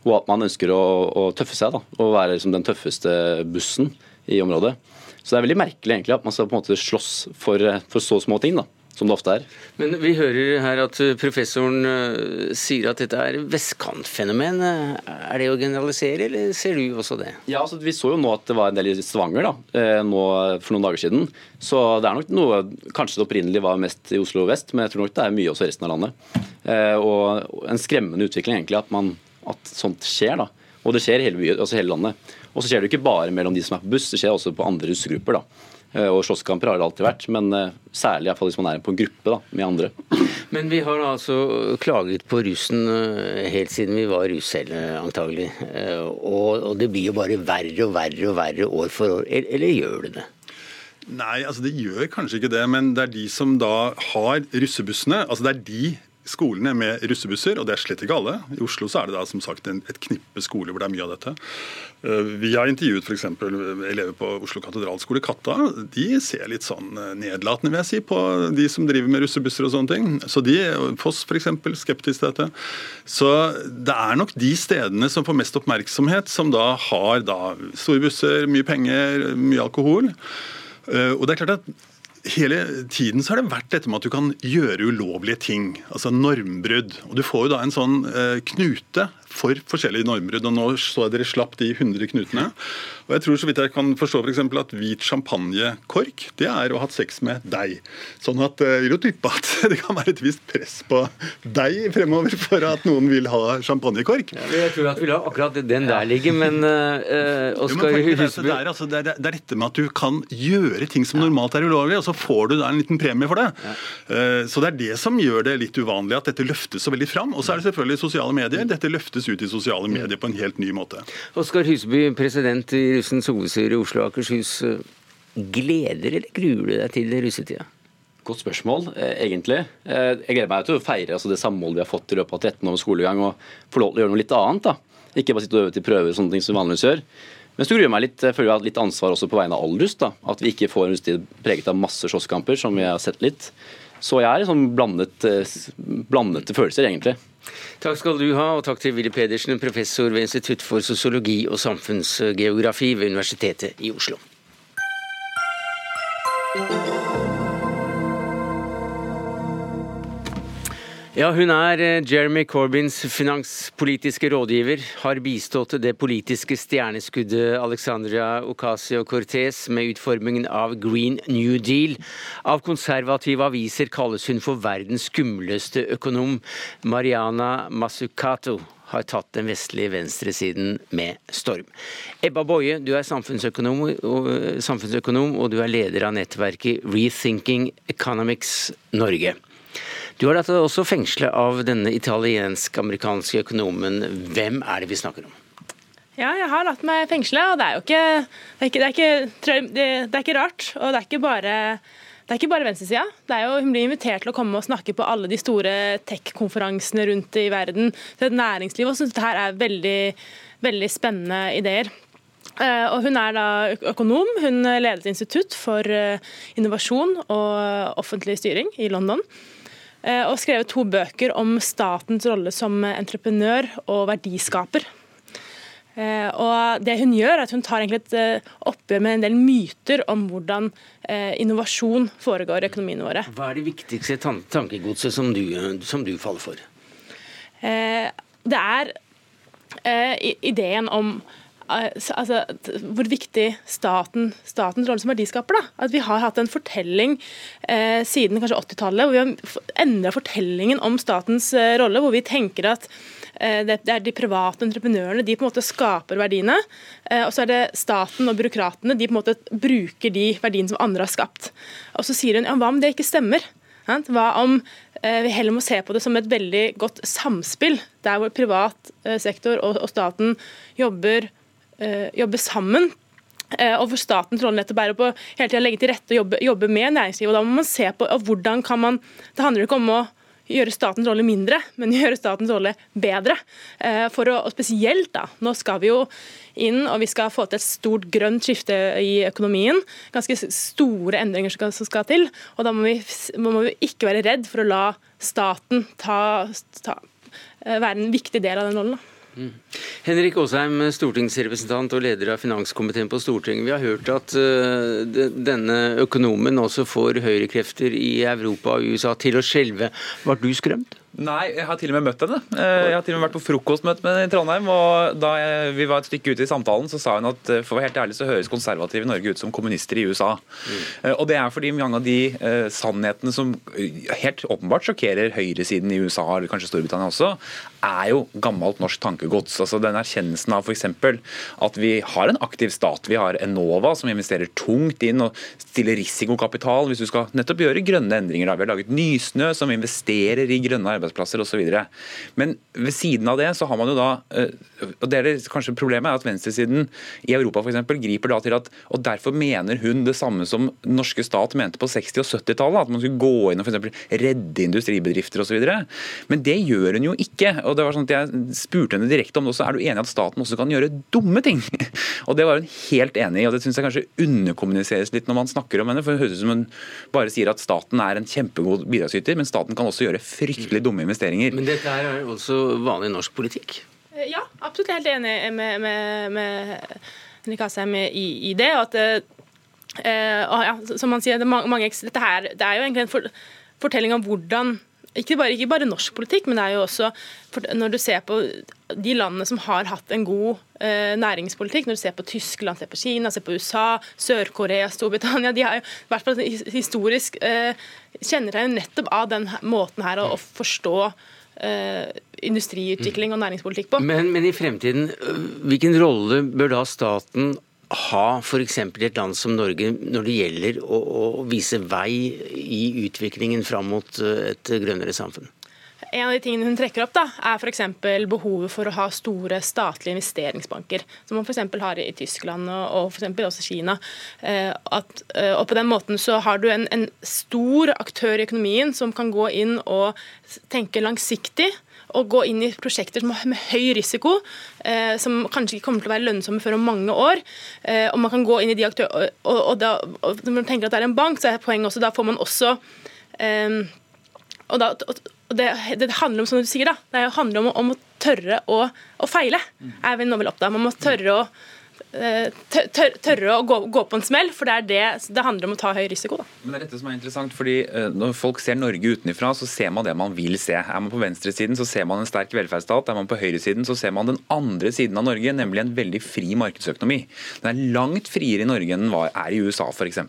Og at man ønsker å, å tøffe seg da, og være liksom den tøffeste bussen i området. Så det er veldig merkelig egentlig at man skal på en måte slåss for, for så små ting. da som det ofte er. Men vi hører her at eh, professoren uh, sier at dette er vestkantfenomen. Er det å generalisere, eller ser du også det? Ja, altså, Vi så jo nå at det var en del i Stavanger da, eh, nå for noen dager siden. Så det er nok noe Kanskje det opprinnelig var mest i Oslo vest, men jeg tror nok det er mye også i resten av landet. Og en skremmende utvikling egentlig at, man, at sånt skjer. da. Og det skjer i hele, altså hele landet. Og så skjer det ikke bare mellom de som er på buss, det skjer også på andre russegrupper. da. Eh, og slåsskamper har det alltid vært, men særlig fall, hvis man er på en gruppe da, med andre. Men vi har altså klaget på russen eh, helt siden vi var russ selv, antagelig. Og, det blir jo bare verre og verre og verre år for år. Eller gjør det det? Nei, altså det gjør kanskje ikke det, men det er de som da har russebussene. altså Det er de skolene med russebusser, og det er slett ikke alle. I Oslo så er det da som sagt et knippe skoler hvor det er mye av dette. Eh, vi har intervjuet f.eks. elever på Oslo katedralskole, Katta. De ser litt sånn eh, nedlatende vil jeg si, på de som driver med russebusser og sånne ting. Så de, Foss f.eks., skeptisk til dette. Så det er nok de stedene som får mest oppmerksomhet, som da har da store busser, mye penger, mye alkohol. Eh, og det er klart at hele tiden så har det vært dette med at du kan gjøre ulovlige ting. Altså normbrudd. Og du får jo da en sånn eh, knute for forskjellige normbrudd. og Nå så jeg dere slapp de 100 knutene. Og jeg tror så vidt jeg kan forstå for eksempel, at hvit champagnekork det er å ha hatt sex med deg. Sånn at jeg vil jo tippe at det kan være et visst press på deg fremover for at noen vil ha champagnekork. Ja, jeg tror at vi lar akkurat den der ligge, men uh, Oskar Huseby det, er, altså, det, er, det, er dette med at du kan gjøre ting som normalt er ulovlig, og så får du der en liten premie for det. Ja. Uh, så det er det som gjør det litt uvanlig at dette løftes så veldig fram. Og så er det selvfølgelig sosiale medier. Dette løftes ut i sosiale medier på en helt ny måte. Oskar Huseby, president i russens hovedstyre i Oslo og Akershus. Gleder eller gruer du deg til russetida? Godt spørsmål, eh, egentlig. Eh, jeg gleder meg til å feire altså, det samholdet vi har fått i løpet av 13 år med skolegang, og få lov til å gjøre noe litt annet. da. Ikke bare sitte og øve til prøver, sånne ting som vi vanligvis gjør. Men så gruer meg litt, jeg føler jeg har litt ansvar også på vegne av all russ. da. At vi ikke får en russetid preget av masse slåsskamper, som vi har sett litt. Så jeg er liksom blandet, eh, blandete følelser, egentlig. Takk skal du ha, og takk til Willy Pedersen, professor ved Institutt for sosiologi og samfunnsgeografi ved Universitetet i Oslo. Ja, Hun er eh, Jeremy Corbyns finanspolitiske rådgiver. Har bistått det politiske stjerneskuddet Alexandria Ocasio-Cortez med utformingen av Green New Deal. Av konservative aviser kalles hun for verdens skumleste økonom. Mariana Masucato har tatt den vestlige venstresiden med storm. Ebba Boje, du er samfunnsøkonom og, samfunnsøkonom, og du er leder av nettverket Rethinking Economics Norge. Du har deg også fengsle av denne italiensk-amerikanske økonomen. Hvem er det vi snakker om? Ja, jeg har latt meg fengsle, og det er jo ikke Det er ikke, det er ikke, det er ikke rart. Og det er ikke bare det er ikke bare venstresida. Hun blir invitert til å komme og snakke på alle de store tech-konferansene rundt i verden. Så et næringsliv og syns dette er veldig, veldig spennende ideer. Eh, og hun er da økonom. Hun leder et Institutt for eh, innovasjon og offentlig styring i London. Eh, og skrevet to bøker om statens rolle som entreprenør og verdiskaper. Eh, og det Hun gjør er at hun tar et eh, oppgjør med en del myter om hvordan innovasjon foregår i økonomien våre. Hva er det viktigste tankegodset som du, som du faller for? Det er ideen om altså, hvor viktig staten, statens rolle som verdiskaper. Da. At Vi har hatt en fortelling eh, siden kanskje 80-tallet hvor vi har endra fortellingen om statens eh, rolle. Hvor vi tenker at eh, det, er de private entreprenørene de på en måte skaper verdiene. Eh, og så er det staten og byråkratene de på en måte bruker de verdiene som andre har skapt. Og Så sier hun ja, hva om det ikke stemmer? Hva om eh, vi heller må se på det som et veldig godt samspill, der hvor privat eh, sektor og staten jobber Eh, jobbe sammen. Eh, og for statens rolle nettopp er å hele tiden legge til rette og jobbe, jobbe med næringslivet. og Da må man se på hvordan kan man Det handler ikke om å gjøre statens rolle mindre, men gjøre statens rolle bedre. Eh, for å, og spesielt da, Nå skal vi jo inn og vi skal få til et stort grønt skifte i økonomien. Ganske store endringer som skal til. og Da må vi, må vi ikke være redd for å la staten ta, ta, være en viktig del av den rollen. Da. Mm. Henrik Asheim, stortingsrepresentant og leder av finanskomiteen på Stortinget. Vi har hørt at uh, denne økonomen også får høyrekrefter i Europa og USA til å skjelve. Var du skremt? Nei, jeg har til og med møtt henne. Eh, jeg har til og med vært på frokostmøte med henne i Trondheim. og Da vi var et stykke ute i samtalen, så sa hun at eh, for å være helt ærlig så høres konservative i Norge ut som kommunister i USA. Mm. Og Det er fordi mange av de uh, sannhetene som helt åpenbart sjokkerer høyresiden i USA, eller kanskje Storbritannia også, er jo gammelt norsk tankegods. Altså Den erkjennelsen av f.eks. at vi har en aktiv stat. Vi har Enova som investerer tungt inn og stiller risikokapital hvis du skal nettopp gjøre grønne endringer. Da. Vi har laget Nysnø som investerer i grønne arbeidsplasser arbeidsplasser osv. Men ved siden av det så har man jo da eh, og det er det kanskje Problemet er at venstresiden i Europa for eksempel, griper da til at og Derfor mener hun det samme som norske stat mente på 60- og 70-tallet. At man skulle gå inn og for eksempel, redde industribedrifter osv. Men det gjør hun jo ikke. og det var sånn at Jeg spurte henne direkte om det også. Er du enig i at staten også kan gjøre dumme ting? Og Det var hun helt enig i. og Det syns jeg kanskje underkommuniseres litt når man snakker om henne. for Det høres ut som hun bare sier at staten er en kjempegod bidragsyter, men staten kan også gjøre fryktelig dumme investeringer. Men dette er også vanlig norsk politikk? Eh, ja, absolutt helt enig med, med, med Henrik Asheim i, i, det. og at Eh, og ja, som han sier, det er mange, dette her, det er jo egentlig en for, fortelling om hvordan ikke bare, ikke bare, norsk politikk, men det er jo også når du ser på de landene som har hatt en god eh, næringspolitikk, når du ser på Tyskland, ser på Kina, ser på USA, Sør-Korea, Storbritannia De har jo i hvert fall historisk eh, kjennetegn nettopp av den måten her å, å forstå eh, industriutvikling og næringspolitikk på. Men, men i fremtiden, hvilken rolle bør da staten ha f.eks. i et land som Norge når det gjelder å, å vise vei i utviklingen fram mot eh, et grønnere samfunn? En av de tingene hun trekker opp, da, er f.eks. behovet for å ha store statlige investeringsbanker, som man f.eks. har i Tyskland og, for også Kina. Eh, at, eh, og På den måten så har du en, en stor aktør i økonomien som kan gå inn og tenke langsiktig å gå inn i prosjekter som har med høy risiko, eh, som kanskje ikke kommer til å være lønnsomme før om mange år. Eh, og man kan gå inn i de aktører, og, og, da, og Når man tenker at det er en bank, så er poenget også da får man også eh, og, da, og det, det, handler om som du sier da, det handler om, om å tørre å, å feile. er vi nå vel opptatt. Man må tørre å tør, tørre å gå, gå, på en smell, for det det det handler om å ta høy risiko. Da. Men det er dette som er interessant, fordi eh, Når folk ser Norge utenfra, så ser man det man vil se. Er man på venstresiden, så ser man en sterk velferdsstat. Er man på høyresiden, så ser man den andre siden av Norge, nemlig en veldig fri markedsøkonomi. Den er langt friere i Norge enn den er i USA, f.eks.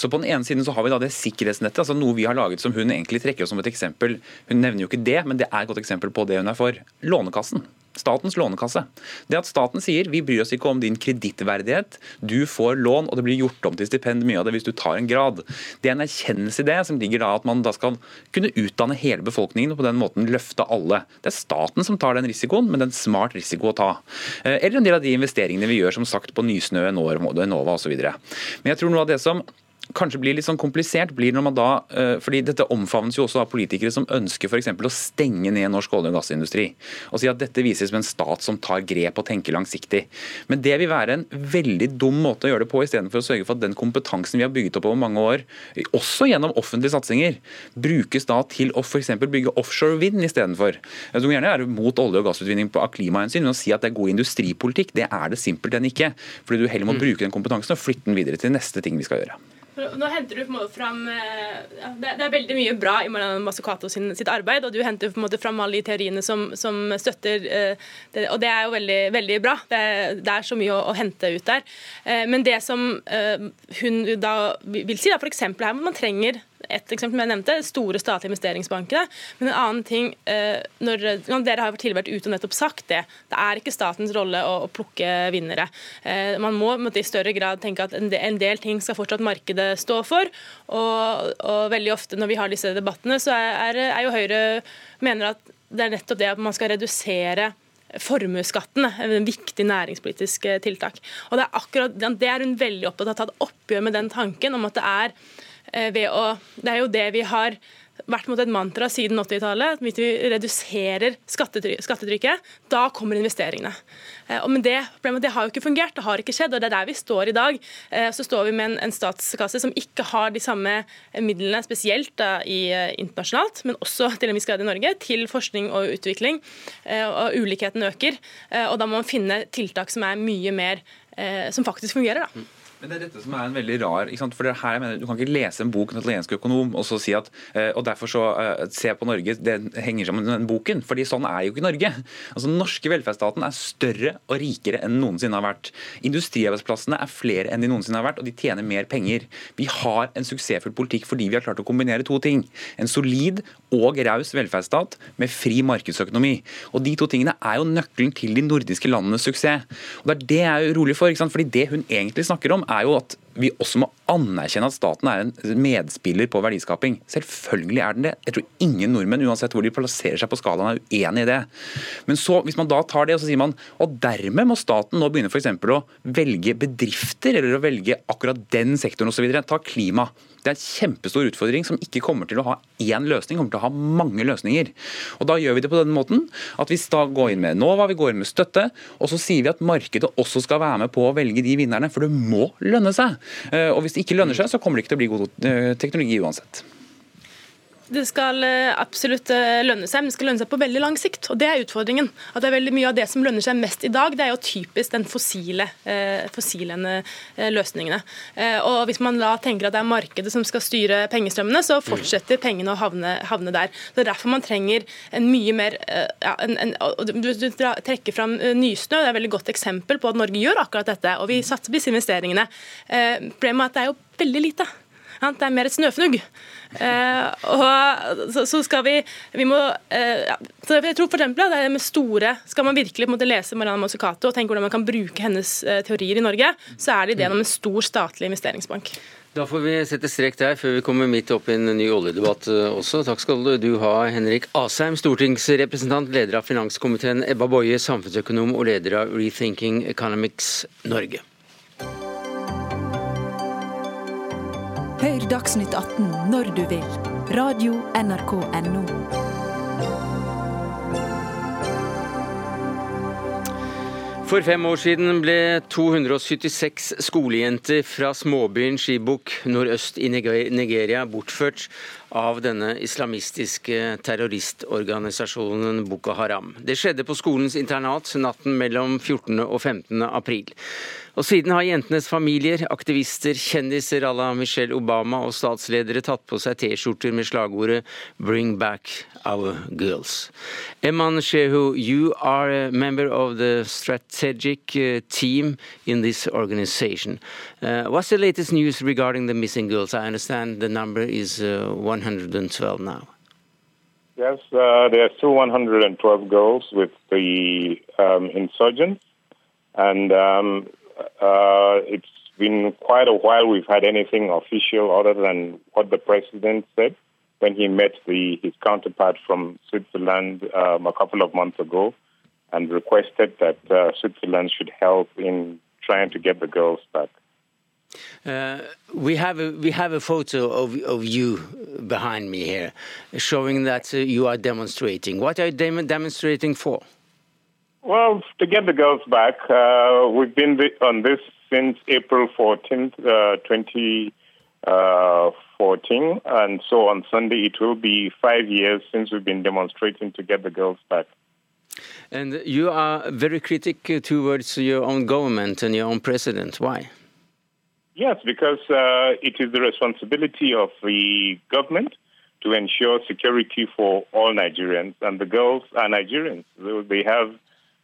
Så på den ene siden så har vi da det sikkerhetsnettet, altså noe vi har laget som hun egentlig trekker oss som et eksempel. Hun nevner jo ikke det, men det er et godt eksempel på det hun er for. Lånekassen. Statens lånekasse. Det at staten sier vi bryr oss ikke om din kredittverdighet, du får lån og det blir gjort om til stipend mye av det hvis du tar en grad. Det er en erkjennelse i det som ligger da at man da skal kunne utdanne hele befolkningen og på den måten løfte alle. Det er staten som tar den risikoen, men det er en smart risiko å ta. Eh, eller en del av de investeringene vi gjør som sagt på Nysnø, Enova osv. Men jeg tror noe av det som kanskje blir litt sånn komplisert, blir når man da eh, fordi Dette omfavnes jo også av politikere som ønsker f.eks. å stenge ned norsk olje- og gassindustri. Og si at dette vises som en stat som tar grep og tenker langsiktig. Men det vil være en veldig dum måte å gjøre det på, istedenfor å sørge for at den kompetansen vi har bygget opp over mange år, også gjennom offentlige satsinger, brukes da til å f.eks. bygge offshore vind istedenfor. Du må gjerne være mot olje- og gassutvinning av klimahensyn, men å si at det er god industripolitikk, det er det simpelthen ikke. Fordi du heller må mm. bruke den kompetansen og flytte den videre til neste ting vi skal gjøre. Nå henter du på en måte fram eh, ja, det, er veldig mye bra i Marianne Mazzucato sitt arbeid, og du henter på en måte fram alle de teoriene som, som støtter uh, det, Og det er jo veldig, veldig bra. Det det er, så mye å, å hente ut der. Uh, men det som hun da vil si, da, f.eks. her man trenger et eksempel jeg nevnte, store statlige investeringsbankene. Men en annen ting, eh, når, Dere har tidligere vært ute og nettopp sagt det. Det er ikke statens rolle å, å plukke vinnere. Eh, man må i større grad tenke at en del, en del ting skal fortsatt markedet stå for. Og, og, veldig ofte når vi har disse debattene, så er, er jo Høyre mener at det er nettopp det at man skal redusere formuesskatten, en viktig næringspolitisk eh, tiltak. Og Det er akkurat, det er hun veldig opptatt av å ta et oppgjør med den tanken om at det er Eh, ved å Det er jo det vi har vært mot et mantra siden 80-tallet. Hvis vi reduserer skattetrykket, da kommer investeringene. Eh, Men det, det har jo ikke fungert, det har ikke skjedd. og Det er der vi står i dag. Eh, så står vi med en, en statskasse som ikke har de samme midlene, spesielt da, i, internasjonalt, men også til en viss grad i Norge, til forskning og utvikling. Og ulikheten øker. Og da må man finne tiltak som er mye mer som faktisk fungerer. da. Men det er dette som er en veldig rar for det her jeg mener, Du kan ikke lese en bok en italiensk økonom og så si at eh, og derfor så uh, se på Norge, det henger sammen med den boken. fordi sånn er jo ikke Norge. Altså Den norske velferdsstaten er større og rikere enn noensinne har vært. Industriarbeidsplassene er flere enn de noensinne har vært, og de tjener mer penger. Vi har en suksessfull politikk fordi vi har klart å kombinere to ting. En solid og raus velferdsstat med fri markedsøkonomi. Og De to tingene er jo nøkkelen til de nordiske landenes suksess. Og Det er det jeg er urolig for. fordi Det hun egentlig snakker om, er jo at vi også må anerkjenne at staten er en medspiller på verdiskaping. Selvfølgelig er den det. Jeg tror ingen nordmenn, uansett hvor de plasserer seg på skalaen, er uenig i det. Men så, hvis man da tar det og så sier man og dermed må staten nå begynne f.eks. å velge bedrifter, eller å velge akkurat den sektoren osv. Ta klima. Det er en kjempestor utfordring som ikke kommer til å ha én løsning, kommer til å ha mange løsninger. Og Da gjør vi det på denne måten at vi da går inn med Enova, vi går inn med støtte, og så sier vi at markedet også skal være med på å velge de vinnerne, for det må lønne seg. Eh, og Hvis det ikke lønner seg, så kommer det ikke til å bli god eh, teknologi uansett. Det skal eh, absolutt eh, lønne seg, men det skal lønne seg på veldig lang sikt. og Det er utfordringen. At det er veldig Mye av det som lønner seg mest i dag, det er jo typisk den fossile, eh, fossile løsningene. Og Hvis man da tenker at det er markedet som skal styre pengestrømmene, så fortsetter pengene å havne, havne der. Det er derfor man trenger en mye mer ja, en, en, Du, du trekker fram Nysnø, det er et veldig godt eksempel på at Norge gjør akkurat dette. og Vi satser på disse investeringene. Problemet er at det er jo veldig lite. Det er mer et snøfnugg. Eh, og så, skal vi vi må, eh, ja. Jeg tror for eksempel, det er med store, Skal man virkelig måte, lese Mariana Mazzucato og tenke hvordan man kan bruke hennes eh, teorier i Norge, så er det ideen om en stor statlig investeringsbank. Da får vi sette strek der, før vi kommer midt opp i en ny oljedebatt også. Takk skal du ha, Henrik Asheim, stortingsrepresentant, leder av finanskomiteen, Ebba Boje, samfunnsøkonom og leder av Rethinking Economics Norge. Hør Dagsnytt 18 når du vil. Radio NRK Radio.nrk.no. For fem år siden ble 276 skolejenter fra småbyen Shibuk nordøst i Nigeria bortført av denne islamistiske terroristorganisasjonen Boko Haram. Det skjedde på skolens internat natten mellom 14. og 15. april. Og siden har jentenes familier, aktivister, kjendiser à la Michelle Obama og statsledere tatt på seg T-skjorter med slagordet 'Bring back our girls'. Eman Shehu, you are a member of the strategic uh, team in this organization. Uh, what's the latest news regarding the missing girls? I understand the number is uh, 112 now. Yes, uh, there are still 112 girls with the um, insurgents. And um, uh, it's been quite a while we've had anything official other than what the president said when he met the, his counterpart from Switzerland um, a couple of months ago and requested that uh, Switzerland should help in trying to get the girls back. Uh, we have a we have a photo of of you behind me here, showing that uh, you are demonstrating. What are you dem demonstrating for? Well, to get the girls back, uh, we've been on this since April 14th, uh, 2014. Uh, and so on Sunday, it will be five years since we've been demonstrating to get the girls back. And you are very critical towards your own government and your own president. Why? Yes, because uh, it is the responsibility of the government to ensure security for all Nigerians, and the girls are Nigerians. They have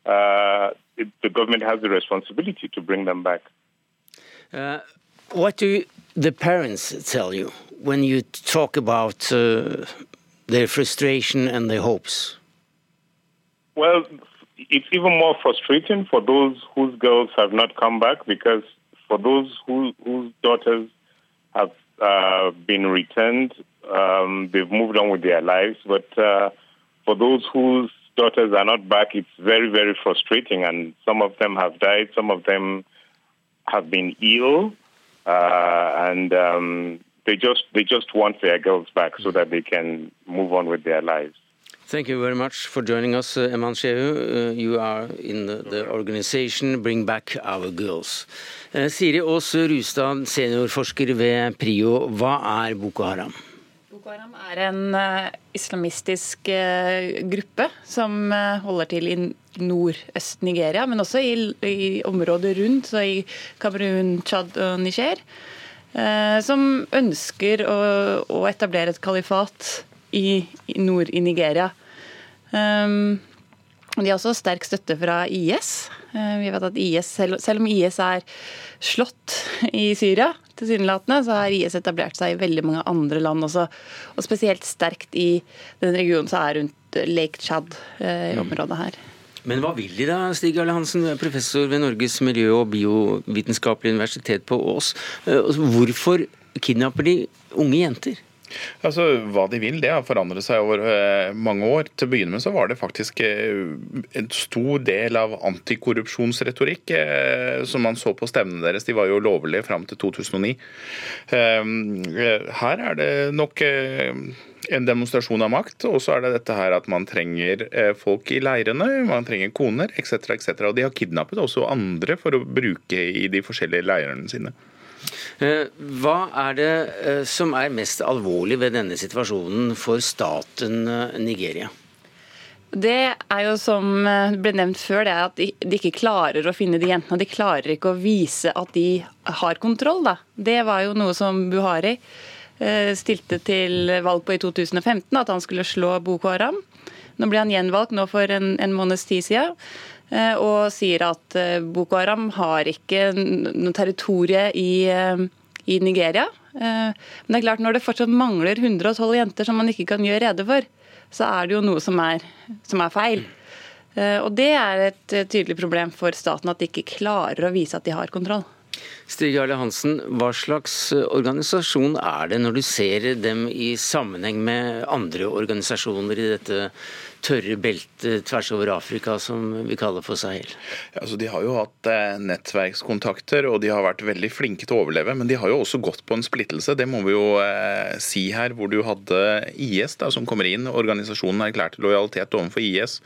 uh, it, the government has the responsibility to bring them back. Uh, what do the parents tell you when you talk about uh, their frustration and their hopes? Well, it's even more frustrating for those whose girls have not come back because for those who, whose daughters have uh, been returned, um, they've moved on with their lives. But uh, for those whose daughters are not back, it's very, very frustrating. And some of them have died, some of them have been ill, uh, and um, they just they just want their girls back so that they can move on with their lives. Thank you very much for joining us, uh, Eman Shehu. Uh, you are in the, the, organization Bring Back Our Girls. Uh, Siri Aas Rustad, seniorforsker ved PRIO. Hva er Boko Haram? Boko Haram er en uh, islamistisk uh, gruppe som holder til i nordøst Nigeria, men også i, i området rundt, så i Kamerun, Tsjad og Niger. som ønsker å, å, etablere et kalifat i, nord i Nigeria. Um, de har også sterk støtte fra IS. Vi vet at IS, selv, om IS er slått i Syria, tilsynelatende, så har IS etablert seg i veldig mange andre land også. Og spesielt sterkt i den regionen som er rundt Lake Chad, eh, i området her. Men hva vil de da, Stig Arle Hansen, professor ved Norges miljø- og biovitenskapelige universitet på Ås. Eh, hvorfor kidnapper de unge jenter? Altså, Hva de vil, det har forandret seg over eh, mange år. Til å begynne med så var det faktisk eh, en stor del av antikorrupsjonsretorikk eh, som man så på stevnene deres. De var jo lovlige fram til 2009. Her er det nok en demonstrasjon av makt, og så er det dette her at man trenger folk i leirene, man trenger koner etc. etc. Og de har kidnappet også andre for å bruke i de forskjellige leirene sine. Eh, hva er det eh, som er mest alvorlig ved denne situasjonen for staten eh, Nigeria? Det er jo som ble nevnt før, det er at de ikke klarer å finne de jentene. De klarer ikke å vise at de har kontroll. Da. Det var jo noe som Buhari stilte til valg på i 2015, at han skulle slå Boko Haram. Nå ble han gjenvalgt nå for en, en måneds tid siden. Eh, og sier at eh, Boko Haram har ikke noe territorie i, eh, i Nigeria. Men det er klart når det fortsatt mangler 112 jenter som man ikke kan gjøre rede for, så er det jo noe som er, som er feil. Og Det er et tydelig problem for staten at de ikke klarer å vise at de har kontroll. Stig Arle Hansen, hva slags organisasjon er det når du ser dem i sammenheng med andre organisasjoner i dette tørre beltet tvers over Afrika som vi kaller for Sahel? Altså de har jo hatt eh, nettverkskontakter og de har vært veldig flinke til å overleve. Men de har jo også gått på en splittelse. Det må vi jo eh, si her, hvor du hadde IS da, som kommer inn. Organisasjonen erklærte lojalitet overfor IS.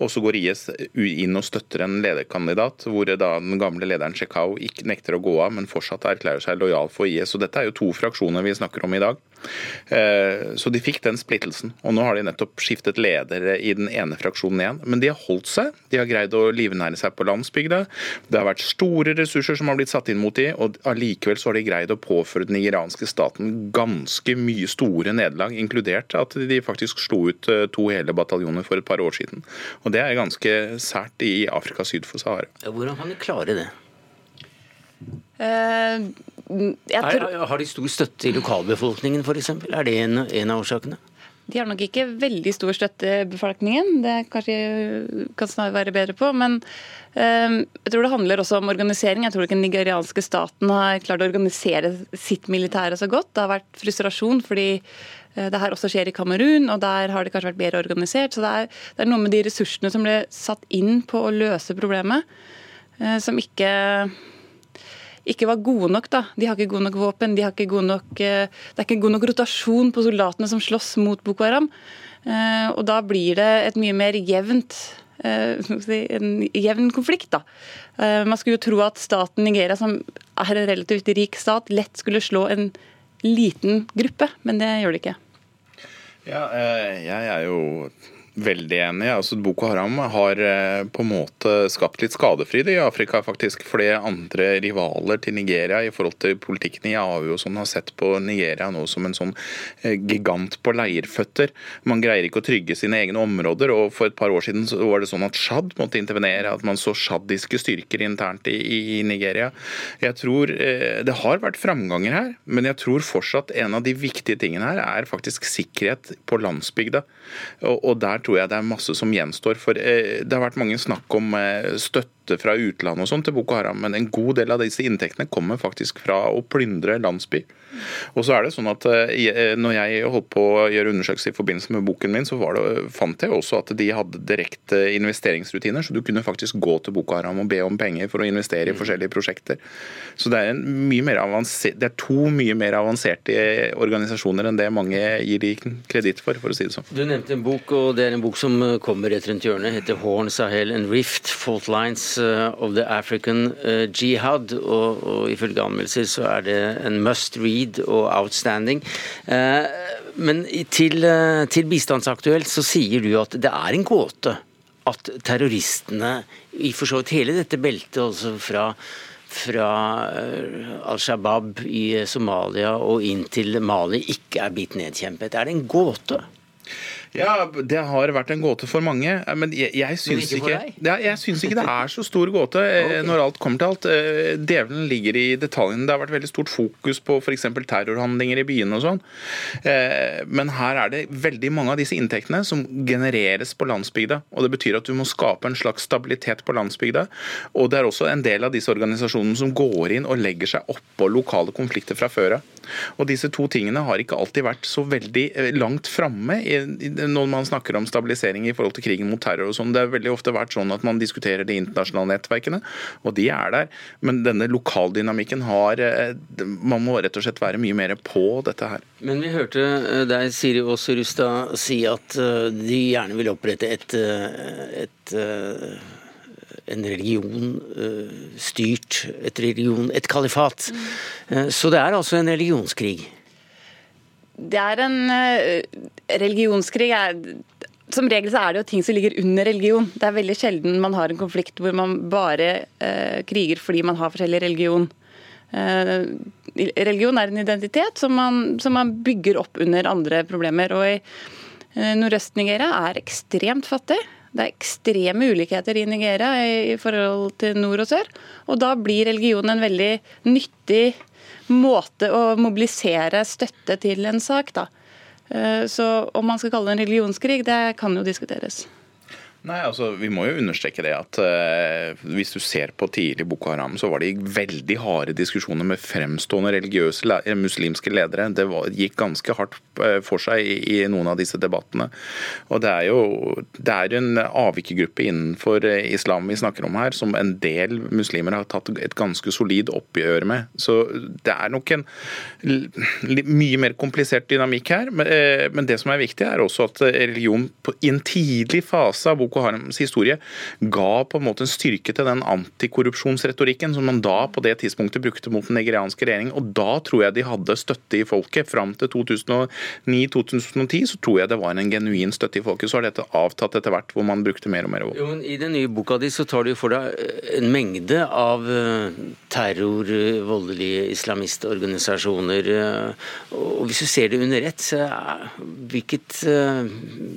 Og så går IS inn og støtter en lederkandidat, hvor da den gamle lederen Shekau ikke nekter å gå av, men fortsatt erklærer seg lojal for IS. Og dette er jo to fraksjoner vi snakker om i dag. Eh, så de fikk den splittelsen. Og nå har de nettopp skiftet leder i den ene fraksjonen igjen. Men de har holdt seg. De har greid å livnære seg på landsbygda. Det har vært store ressurser som har blitt satt inn mot de, og allikevel så har de greid å påføre den iranske staten ganske mye store nederlag, inkludert at de faktisk slo ut eh, to hele bataljoner for et par år siden. Og det er ganske sært i Afrika syd for Sahara. Hvordan kan de klare det? Uh, tror... er, har de stor støtte i lokalbefolkningen f.eks.? Er det en, en, av årsakene? De har nok ikke veldig stor støtte i befolkningen, det kanskje kan snarere være bedre på. Men uh, jeg tror det handler også om organisering. Jeg tror ikke den nigerianske staten har klart å organisere sitt militære så godt. Det har vært frustrasjon fordi uh, det her også skjer i Kamerun, og der har det kanskje vært bedre organisert. Så det er, det er noe med de ressursene som ble satt inn på å løse problemet, som ikke ikke var gode nok. da. De har ikke gode nok våpen, de har ikke god nok, eh, det er ikke god nok rotasjon på soldatene som slåss mot Boko Haram. Eh, og da blir det et mye mer jevnt eh, en jevn konflikt. da. Man skulle jo tro at staten Nigeria, som er en relativt rik stat, lett skulle slå en liten gruppe, men det gjør det ikke. Ja, jeg er jo Veldig enig. Altså, Boko Haram har eh, på en måte skapt litt skadefryd i Afrika, faktisk. Fordi andre rivaler til Nigeria i forhold til politikken i AU og sånn har sett på Nigeria nå som en sånn eh, gigant på leirføtter. Man greier ikke å trygge sine egne områder. og For et par år siden så var det sånn at Tsjad måtte intervenere. At man så tsjadiske styrker internt i, i, Nigeria. Jeg tror eh, Det har vært framganger her, men jeg tror fortsatt en av de viktige tingene her er faktisk sikkerhet på landsbygda. og, og der tror jeg det er masse som gjenstår. For eh, det har vært mange snakk om eh, støtte støtte fra utlandet og sånn til Boko Haram, men en god del av disse inntektene kommer faktisk fra å plyndre landsby. Og så er det sånn at eh, eh, når jeg holdt på å gjøre undersøkelser i forbindelse med boken min, så det, fant jeg også at de hadde direkte investeringsrutiner, så du kunne faktisk gå til Boko Haram og be om penger for å investere i mm. forskjellige prosjekter. Så det er, det er to mye mer avanserte organisasjoner enn det mange gir de kreditt for, for å si det sånn. Du nevnte en bok, og det er en bok som kommer rett rundt hjørnet, heter Horn, Sahel and Rift, Fault Lines of the African uh, Jihad. Og, og ifølge anmeldelser så er det en must read og outstanding. Uh, men til, til bistandsaktuelt så sier du at det er en gåte at terroristene i for så vidt hele dette beltet, altså fra fra Al Shabaab i Somalia og inn til Mali ikke er blitt nedkjempet. Er det en gåte? Ja, Det har vært en gåte for mange. Men jeg, jeg syns ikke, ja, jeg syns ikke det er så stor gåte eh, okay. når alt kommer til alt. Eh, djevelen ligger i detaljene. Det har vært veldig stort fokus på f.eks. terrorhandlinger i byene og sånn. Eh, men her er det veldig mange av disse inntektene som genereres på landsbygda. og Det betyr at du må skape en slags stabilitet på landsbygda. Og det er også en del av disse organisasjonene som går inn og legger seg oppå lokale konflikter fra før av. Og disse to tingene har ikke alltid vært så veldig langt framme når man snakker om stabilisering i forhold til krigen mot terror og sånn. Det har veldig ofte vært sånn at man diskuterer de internasjonale nettverkene, og de er der. Men denne lokaldynamikken har eh, Man må rett og slett være mye mer på dette her. Men vi hørte eh, deg, Siri Aas Rustad, si at eh, de gjerne vil opprette et, et en religion uh, styrt, et religion, et kalifat. Mm. så det er altså en religionskrig? Det er en uh, religionskrig. Er, som regel så er det jo ting som ligger under religion. Det er veldig sjelden man har en konflikt hvor man bare kriger fordi man har forskjellig religion. religion er en identitet som man, som man bygger opp under andre problemer. og i Nordøst-Nigeria er ekstremt fattig. Det er ekstreme ulikheter i Nigeria i forhold til nord og sør. Og da blir religion en veldig nyttig måte å mobilisere støtte til en sak. da. Eh, så om man skal kalle det en religionskrig, det kan jo diskuteres. Nei, altså, Vi må jo understreke det at uh, hvis du ser på tidlig Boko Haram, så var det veldig harde diskusjoner med fremstående religiøse le muslimske ledere. Det var, gikk ganske hardt uh, for seg i, i, noen av disse debattene. Og Det er jo det er en avvikegruppe innenfor uh, islam vi snakker om her, som en del muslimer har tatt et ganske solid oppgjør med. Så det er nok en mye mer komplisert dynamikk her. Men, men det som er viktig, er også at religion på, i en tidlig fase av Boko Boko Harams historie ga på en måte en styrke til den antikorrupsjonsretorikken som man da på det tidspunktet brukte mot den nigerianske regjeringen. Og da tror jeg de hadde støtte i folket. Fram til 2009-2010 så tror jeg det var en genuin støtte i folket. Så har dette avtatt etter hvert, hvor man brukte mer og mer vold. I den nye boka di så tar du for deg eh, en mengde av eh, terror, eh, voldelige islamistorganisasjoner. Og hvis du ser det under ett,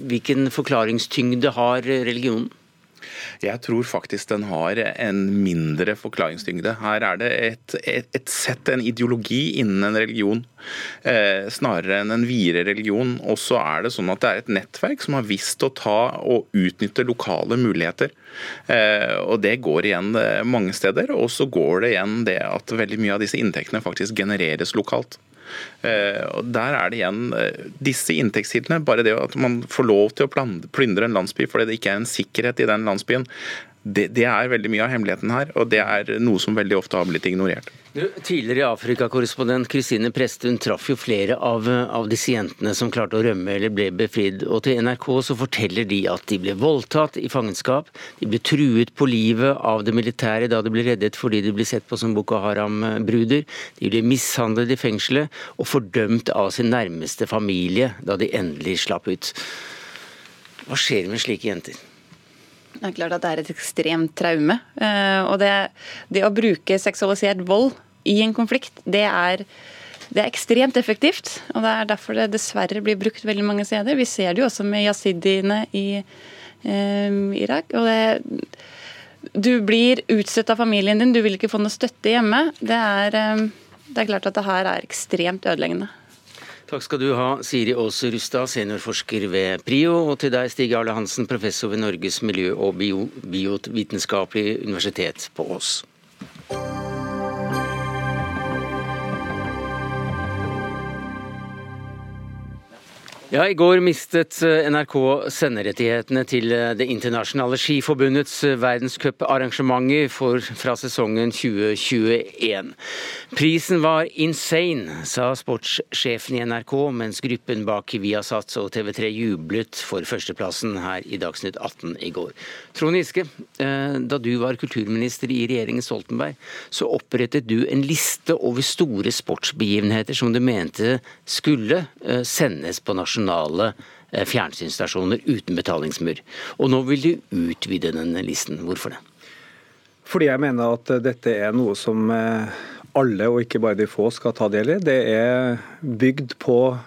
hvilken forklaringstyngde har religionen? Jeg tror faktisk den har en mindre forklaringstyngde. Her er det et, et, et sett, en ideologi innen en religion, eh, snarere enn en videre religion. Og så er det sånn at det er et nettverk som har visst å ta og utnytte lokale muligheter. Eh, og Det går igjen eh, mange steder. Og så går det igjen det at veldig mye av disse inntektene faktisk genereres lokalt. Eh, og Der er det igjen eh, disse inntektskildene. Bare det at man får lov til å plyndre en landsby fordi det ikke er en sikkerhet i den landsbyen. Det, det, er veldig mye av hemmeligheten her, og det er noe som veldig ofte har blitt ignorert. Du, tidligere Afrikakorrespondent Kristine Presthun traff jo flere av, av, disse jentene som klarte å rømme eller ble befridd. og Til NRK så forteller de at de ble voldtatt i fangenskap, de ble truet på livet av det militære da de ble reddet fordi de ble sett på som Boko Haram-bruder, de ble mishandlet i fengselet og fordømt av sin nærmeste familie da de endelig slapp ut. Hva skjer med slike jenter? Det er klart at det er et ekstremt traume. Eh, og det, det å bruke seksualisert vold i en konflikt, det er, det er ekstremt effektivt. Og det er derfor det dessverre blir brukt veldig mange steder. Vi ser det jo også med yazidiene i eh, Irak. og det du blir utstøtt av familien din, du vil ikke få noe støtte hjemme. Det er, eh, det er klart at det her er ekstremt ødeleggende. Takk skal du ha, Siri Aas Rustad, seniorforsker ved PRIO, og til deg, Stig Arle Hansen, professor ved Norges miljø- og biovitenskapelige universitet på Ås. Ja, I går mistet eh, NRK senderettighetene til eh, Det internasjonale skiforbundets eh, verdenscuparrangementer fra sesongen 2021. Prisen var insane, sa sportssjefen i NRK, mens gruppen bak Viasat og TV3 jublet for førsteplassen her i Dagsnytt 18 i går. Trond Giske, da du var kulturminister i regjeringen Stoltenberg, så opprettet du en liste over store sportsbegivenheter som du mente skulle sendes på nasjonal nasjonale eh, fjernsynsstasjoner uten betalingsmur. Og nå vil du utvide denne listen. Hvorfor det? Fordi jeg mener at dette er noe som eh, alle, og ikke bare de få, skal ta del i. Det er bygd på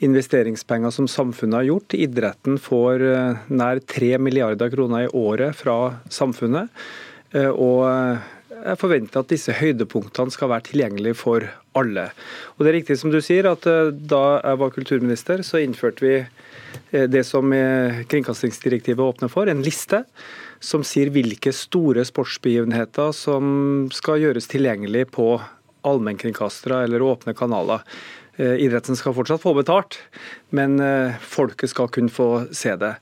investeringspenger som samfunnet har gjort. Idretten får eh, nær 3 milliarder kroner i året fra samfunnet. Og jeg forventer at disse høydepunktene skal være tilgjengelige for alle. Og Det er riktig som du sier, at eh, da jeg var kulturminister, så innførte vi eh, det som kringkastingsdirektivet åpner for, en liste som sier hvilke store sportsbegivenheter som skal gjøres tilgjengelig på allmennkringkastere eller åpne kanaler. Eh, idretten skal fortsatt få betalt, men folket skal kunne få se det.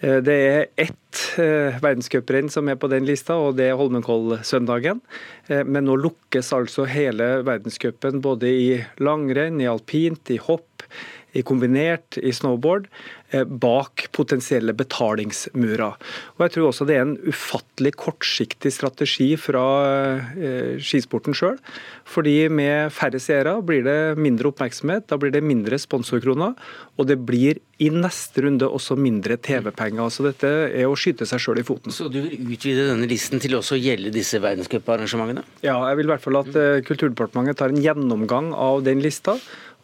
Eh, det er ett eh, verdenscuprenn som er på den lista, og det er Holmenkollsøndagen. Eh, men nå lukkes altså hele verdenscupen både i langrenn, i alpint, i hopp, i kombinert, i snowboard, eh, bak potensielle betalingsmurer. Og Jeg tror også det er en ufattelig kortsiktig strategi fra eh, skisporten sjøl. Fordi med færre seere blir det mindre oppmerksomhet, da blir det mindre sponsorkroner, og det blir i neste runde også mindre TV-penger. Så dette er å skyte seg sjøl i foten. Så du vil utvide denne listen til også å gjelde disse verdenscuparrangementene? Ja, jeg vil i hvert fall at eh, Kulturdepartementet tar en gjennomgang av den lista,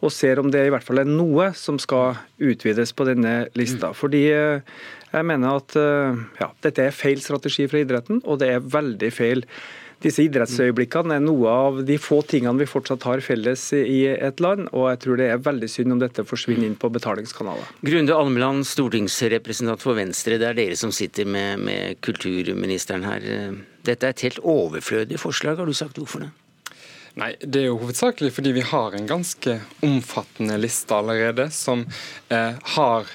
og ser om det i hvert fall er noe som skal utvides på denne lista. Fordi eh, jeg mener at eh, ja, dette er feil strategi fra idretten, og det er veldig feil disse idrettsøyeblikkene er noe av de få tingene vi fortsatt har felles i et land, og jeg tror det er veldig synd om dette forsvinner inn på betalingskanaler. Grunde Almeland, stortingsrepresentant for Venstre. Det er dere som sitter med, med kulturministeren her. Dette er et helt overflødig forslag, har du sagt. Hvorfor det? Nei, Det er jo hovedsakelig fordi vi har en ganske omfattende liste allerede, som eh, har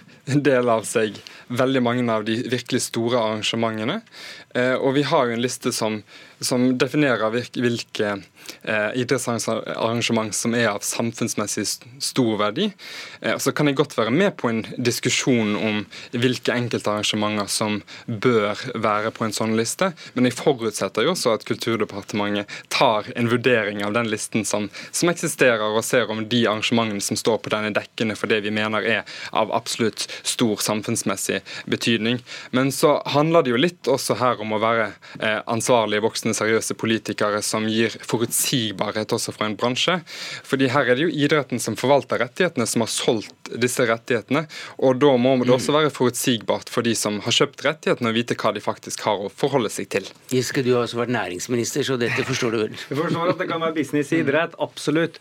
av seg veldig mange av de virkelig store arrangementene. Eh, og vi har jo en liste som, som definerer hvilke eh, idrettsarrangement som er av samfunnsmessig stor verdi. Eh, så kan jeg godt være med på en diskusjon om hvilke enkeltarrangementer som bør være på en sånn liste, men jeg forutsetter jo også at Kulturdepartementet tar en vurdering av den listen som, som eksisterer, og ser om de arrangementene som står på denne dekkene for det vi mener er av absolutt stor samfunnsmessig betydning. Men så handler det jo litt også her om å være eh, ansvarlige, voksne, seriøse politikere som gir forutsigbarhet også for en bransje. Fordi her er det jo idretten som forvalter rettighetene, som har solgt disse rettighetene. Og da må det også være forutsigbart for de som har kjøpt rettighetene, å vite hva de faktisk har å forholde seg til. Giske, du har også vært næringsminister, så dette forstår du vel? Jeg forstår at det kan være business i idrett, absolutt.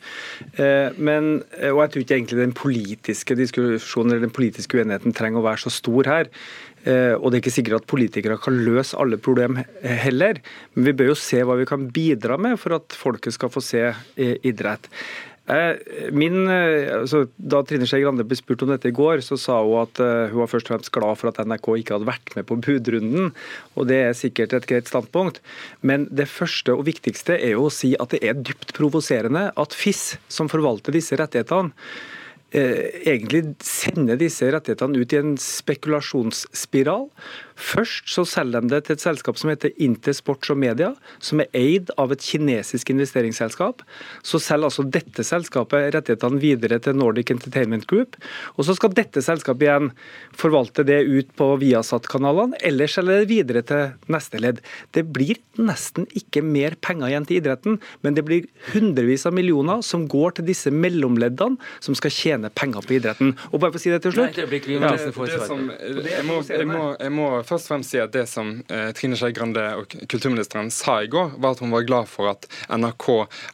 Eh, men, og jeg tror ikke egentlig den politiske diskusjonen eller den politiske uenigheten trenger å være så stor her. Eh, og det er ikke sikkert at politikere kan løse alle problem heller. Men vi bør jo se hva vi kan bidra med for at folket skal få se idrett. Min, altså, da Trine Skei Grande ble spurt om dette i går, så sa hun at hun var først og fremst glad for at NRK ikke hadde vært med på budrunden. og Det er sikkert et greit standpunkt. Men det første og viktigste er jo å si at det er dypt provoserende at FIS, som forvalter disse rettighetene, egentlig sende disse rettighetene ut i en spekulasjonsspiral. Først så selger de det til et selskap som heter Intersports og Media, som er eid av et kinesisk investeringsselskap. Så selger altså dette selskapet rettighetene videre til Nordic Entertainment Group. Og så skal dette selskapet igjen forvalte det ut på Viasat-kanalene, eller selge det videre til neste ledd. Det blir nesten ikke mer penger igjen til idretten, men det blir hundrevis av millioner som går til disse mellomleddene som skal tjene penger på idretten. Og bare for å si det til slutt Nei, det blir ja, det, det som, jeg, må, jeg, må, jeg må først og fremst si at det som eh, Trine Skei Grande og kulturministeren sa i går, var at hun var glad for at NRK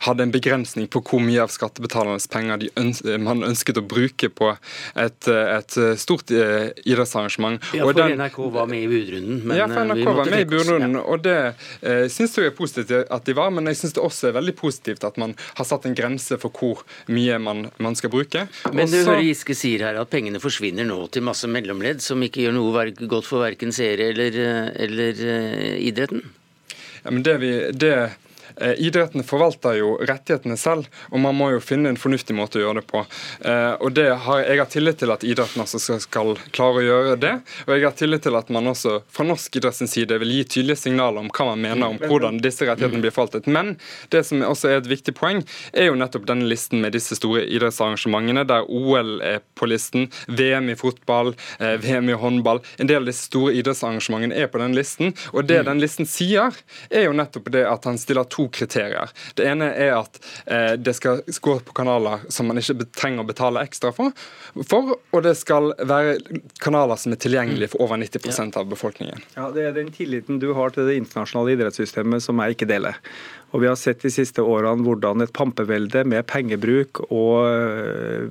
hadde en begrensning på hvor mye av skattebetalernes penger øns man ønsket å bruke på et, et stort eh, idrettsarrangement. Ja, for den, NRK var med i budrunden. Men, ja, for NRK var med i budrunden, ja. og det eh, syns jeg er positivt at de var, men jeg syns det også er veldig positivt at man har satt en grense for hvor mye man, man skal bruke. Men du hører Giske sier her at pengene forsvinner nå til masse mellomledd som ikke gjør noe godt for verken seere eller, eller uh, idretten? Ja, men det, vi, det Eh, idretten forvalter jo rettighetene selv, og man må jo finne en fornuftig måte å gjøre det på. Eh, og det har, Jeg har tillit til at idretten også skal, skal klare å gjøre det. Og jeg har tillit til at man også fra norsk idretts side vil gi tydelige signaler om hva man mener om hvordan disse rettighetene blir forvaltet. Men det som også er et viktig poeng, er jo nettopp denne listen med disse store idrettsarrangementene, der OL er på listen, VM i fotball, eh, VM i håndball. En del av disse store idrettsarrangementene er på den listen. Og det den listen sier, er jo nettopp det at han stiller to kriterier. Det ene er at eh, det skal gå på kanaler som man ikke trenger å betale ekstra for, for, og det skal være kanaler som er tilgjengelige for over 90% av befolkningen. Ja, Det er den tilliten du har til det internasjonale idrettssystemet som jeg ikke deler. Og Vi har sett de siste årene hvordan et pampevelde med pengebruk og øh,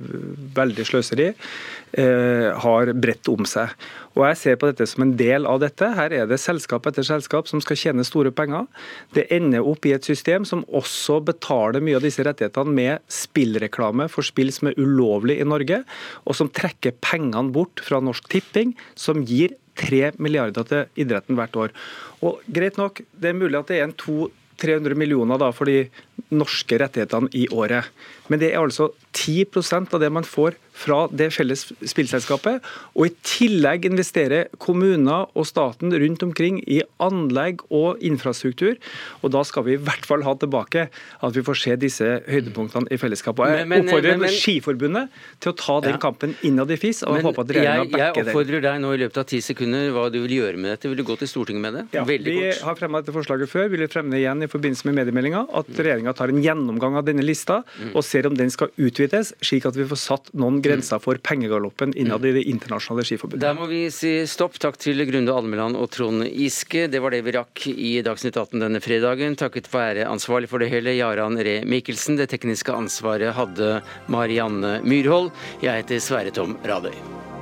veldig sløseri eh, har bredt om seg. Og Jeg ser på dette som en del av dette. Her er det selskap etter selskap som skal tjene store penger. Det ender opp i et system som også betaler mye av disse rettighetene med spillreklame for spill som er ulovlig i Norge, og som trekker pengene bort fra Norsk Tipping, som gir 3 milliarder til idretten hvert år. Og greit nok, Det er mulig at det er en to 300 millioner da, for de norske rettighetene i året. Men det er altså 10% av det man får fra det felles spillselskapet, og i tillegg investere kommuner og staten rundt omkring i anlegg og infrastruktur. Og da skal vi i hvert fall ha tilbake at vi får se disse høydepunktene i fellesskap. Og Jeg oppfordrer men, men, Skiforbundet til å ta den ja. kampen innad i FIS, og jeg håper at regjeringa backer det. Jeg oppfordrer deg nå i løpet av ti sekunder hva du vil gjøre med dette. Vil du gå til Stortinget med det? Ja, Veldig vi kort. har fremmet dette forslaget før, vil fremme det igjen i forbindelse med mediemeldinga. At regjeringa tar en gjennomgang av denne lista mm. og ser om den skal utvides, slik at vi får satt noen grenser for pengegaloppen innad i det internasjonale skiforbundet. Der må vi si stopp. Takk til Grunde Almeland og Trond Giske. Det var det vi rakk i Dagsnytt 18 denne fredagen. Takket være ansvarlig for det hele, Jaran Ree Mikkelsen. Det tekniske ansvaret hadde Marianne Myrhold. Jeg heter Sverre Tom Radøy.